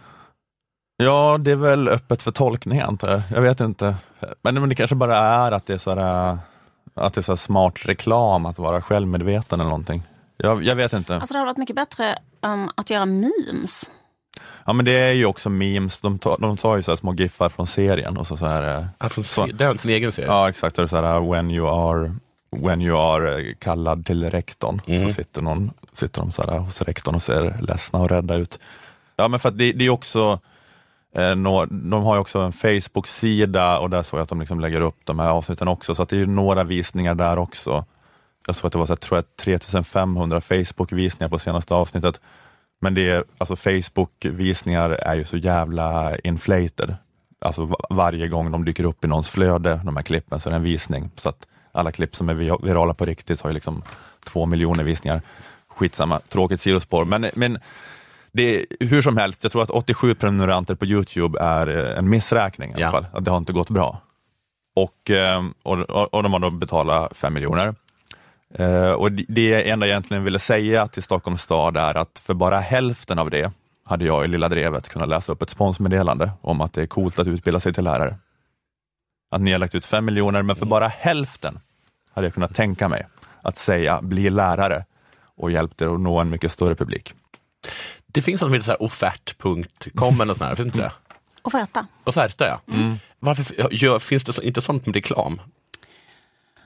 [SPEAKER 1] Ja, det är väl öppet för tolkning antar jag. Jag vet inte. Men, men det kanske bara är att det är så här, att det är så smart reklam att vara självmedveten eller någonting. Jag, jag vet inte.
[SPEAKER 3] Alltså det hade varit mycket bättre um, att göra memes.
[SPEAKER 1] Ja men det är ju också memes, de tar, de tar ju så här små giffar från serien och så, så här. eh,
[SPEAKER 2] Ja, från
[SPEAKER 1] så,
[SPEAKER 2] är sin egen serie?
[SPEAKER 1] Ja exakt, och så här when you are, when you are eh, kallad till rektorn.
[SPEAKER 2] Mhm.
[SPEAKER 1] Så sitter, någon, sitter de så här hos rektorn och ser ledsna och rädda ut. Ja men för att det, det är också Eh, nå- de har ju också en Facebook-sida och där såg jag att de liksom lägger upp de här avsnitten också, så att det är ju några visningar där också. Jag såg att det var så här, tror jag, 3500 Facebook-visningar på senaste avsnittet. Men det är, alltså Facebook-visningar är ju så jävla inflated. Alltså va- varje gång de dyker upp i någons flöde, de här klippen, så är det en visning. Så att alla klipp som är vi- virala på riktigt har ju liksom två miljoner visningar. Skitsamma, tråkigt sidospår. Men, men det är, hur som helst, jag tror att 87 prenumeranter på Youtube är eh, en missräkning i alla fall. Att det har inte gått bra. Och, eh, och, och, och de har då betalat 5 miljoner. Eh, och det- enda jag egentligen ville säga till Stockholms stad är att för bara hälften av det hade jag i Lilla Drevet kunnat läsa upp ett sponsmeddelande om att det är coolt att utbilda sig till lärare. Att ni har lagt ut 5 miljoner, men för bara hälften hade jag kunnat tänka mig att säga bli lärare och hjälpt er att nå en mycket större publik.
[SPEAKER 2] Det finns något som heter offert.com eller sånt här, finns inte det?
[SPEAKER 3] Offerta.
[SPEAKER 2] Offerta ja. Varför gör, finns det så, inte sånt med reklam?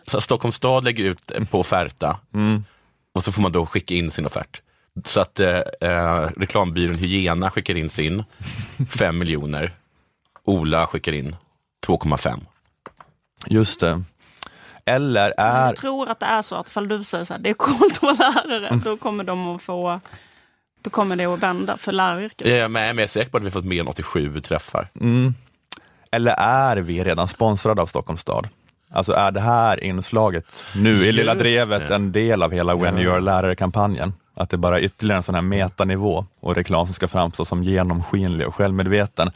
[SPEAKER 2] Så Stockholms stad lägger ut på Offerta och så får man då skicka in sin offert. Så att eh, eh, reklambyrån Hyena skickar in sin, 5 miljoner. Ola skickar in 2,5.
[SPEAKER 1] Just det. Eller är...
[SPEAKER 3] Jag tror att det är så att ifall du säger så här, det är coolt att vara lärare,
[SPEAKER 1] Mm.
[SPEAKER 3] då kommer de att få, då kommer det att vända för läraryrket.
[SPEAKER 2] Jag är, med, men jag är säker på att vi har fått mer än 87 träffar.
[SPEAKER 1] Mm. Eller är vi redan sponsrade av Stockholms stad? Alltså är det här inslaget nu i Lilla Drevet
[SPEAKER 2] det.
[SPEAKER 1] en del av hela When
[SPEAKER 2] Ja.
[SPEAKER 1] You're Lärare-kampanjen? Att det bara är ytterligare en sån här metanivå och reklam som ska framstå som genomskinlig och självmedveten.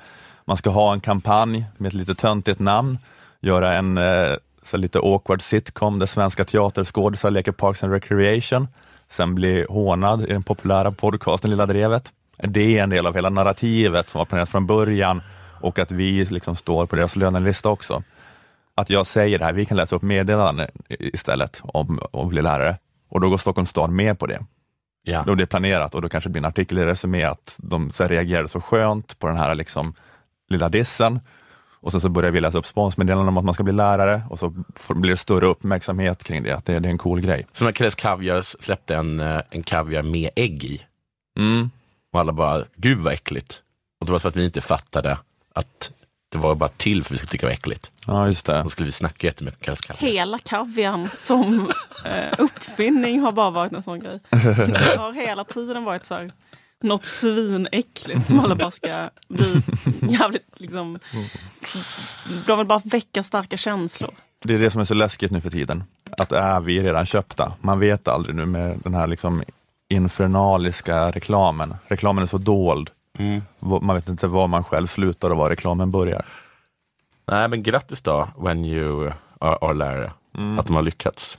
[SPEAKER 1] Man ska ha en kampanj med ett lite töntigt namn, göra en eh, så lite awkward sitcom där svenska teaterskådisar leker Parks and Recreation, sen bli hånad i den populära podcasten Lilla Drevet. Det är en del av hela narrativet som var planerat från början och att vi liksom står på deras lönelista också. Att jag säger det här, vi kan läsa upp meddelanden istället om, om att bli lärare och då går Stockholms stad med på det.
[SPEAKER 2] Ja.
[SPEAKER 1] Då är det planerat och då kanske det blir en artikel i Resumé att de så här, reagerade så skönt på den här liksom, lilla dissen och sen så börjar vi läsa upp sponsmeddelanden om att man ska bli lärare och så blir det större uppmärksamhet kring det, att det, det är en cool grej.
[SPEAKER 2] Som när Kres Kaviar släppte en, eh, en kaviar med ägg i.
[SPEAKER 1] Mm.
[SPEAKER 2] Och alla bara, gud vad äckligt. Och det var för att vi inte fattade att det var bara till för att vi skulle tycka det var äckligt.
[SPEAKER 1] Ja, just det.
[SPEAKER 2] Då skulle vi snacka jättemycket om Kres Kaviar.
[SPEAKER 3] Hela kaviarn som eh, uppfinning har bara varit en sån grej. Det har hela tiden varit så här, något svinäckligt som alla bara ska bli jävligt liksom... De vill bara väcka starka känslor.
[SPEAKER 1] Det är det som är så läskigt nu för tiden, att är vi redan köpta? Man vet aldrig nu med den här liksom infernaliska reklamen. Reklamen är så dold. Vad- Man vet inte var man själv slutar och var reklamen börjar.
[SPEAKER 2] Nej, men grattis då, when you are, are lärare. Att de har lyckats.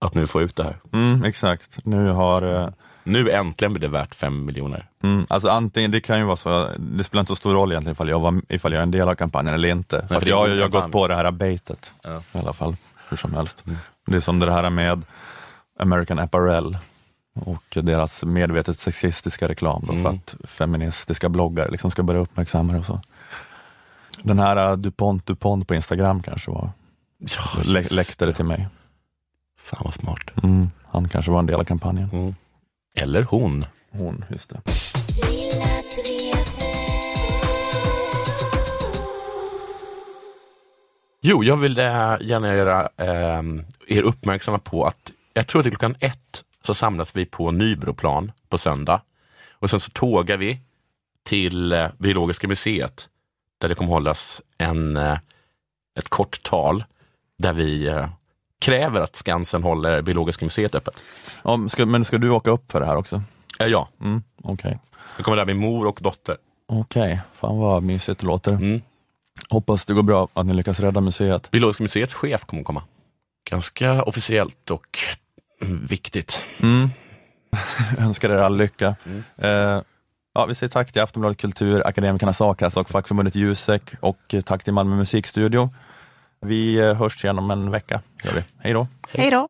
[SPEAKER 2] Att nu få ut det här.
[SPEAKER 1] Mm, exakt. Nu har... eh,
[SPEAKER 2] Nu äntligen blir det värt fem miljoner.
[SPEAKER 1] Mm, alltså antingen, det kan ju vara så, det spelar inte så stor roll egentligen ifall jag, var, ifall jag är en del av kampanjen eller inte. För
[SPEAKER 2] för
[SPEAKER 1] jag, har gått
[SPEAKER 2] kampanj.
[SPEAKER 1] på det här baitet
[SPEAKER 2] Ja. Mm.
[SPEAKER 1] i alla fall, hur som helst. Det är som det här med American Apparel och deras medvetet sexistiska reklam då, för
[SPEAKER 2] Mm.
[SPEAKER 1] att feministiska bloggare liksom ska börja uppmärksamma det och så. Den här uh, DuPont DuPont på Instagram kanske var, lä-
[SPEAKER 2] just
[SPEAKER 1] läckte det till mig.
[SPEAKER 2] Fan vad smart.
[SPEAKER 1] Mm, han kanske var en del av kampanjen.
[SPEAKER 2] Eller hon.
[SPEAKER 1] Hon, just det.
[SPEAKER 2] Jo, jag vill eh, gärna göra eh, er uppmärksamma på att jag tror att det är klockan ett så samlas vi på Nybroplan på söndag. Och sen så tågar vi till eh, Biologiska museet där det kommer hållas en, eh, ett kort tal där vi eh, kräver att Skansen håller Biologiska museet öppet.
[SPEAKER 1] Ska, men ska du åka upp för det här också?
[SPEAKER 2] Ja,
[SPEAKER 1] Mm, Okej.
[SPEAKER 2] jag kommer där med mor och dotter.
[SPEAKER 1] Okej, fan vad mysigt det låter.
[SPEAKER 2] Mm.
[SPEAKER 1] Hoppas det går bra, att ni lyckas rädda museet.
[SPEAKER 2] Biologiska museets chef kommer komma. Ganska officiellt och viktigt.
[SPEAKER 1] Mm. Jag önskar er all lycka. Eh, ja, vi säger tack till Aftonbladet Kultur, Akademikernas A-kassa och fackförbundet Jusek och tack till Malmö musikstudio. Vi eh, hörs igen om en vecka. Gör vi. Hej då!
[SPEAKER 3] Hej då!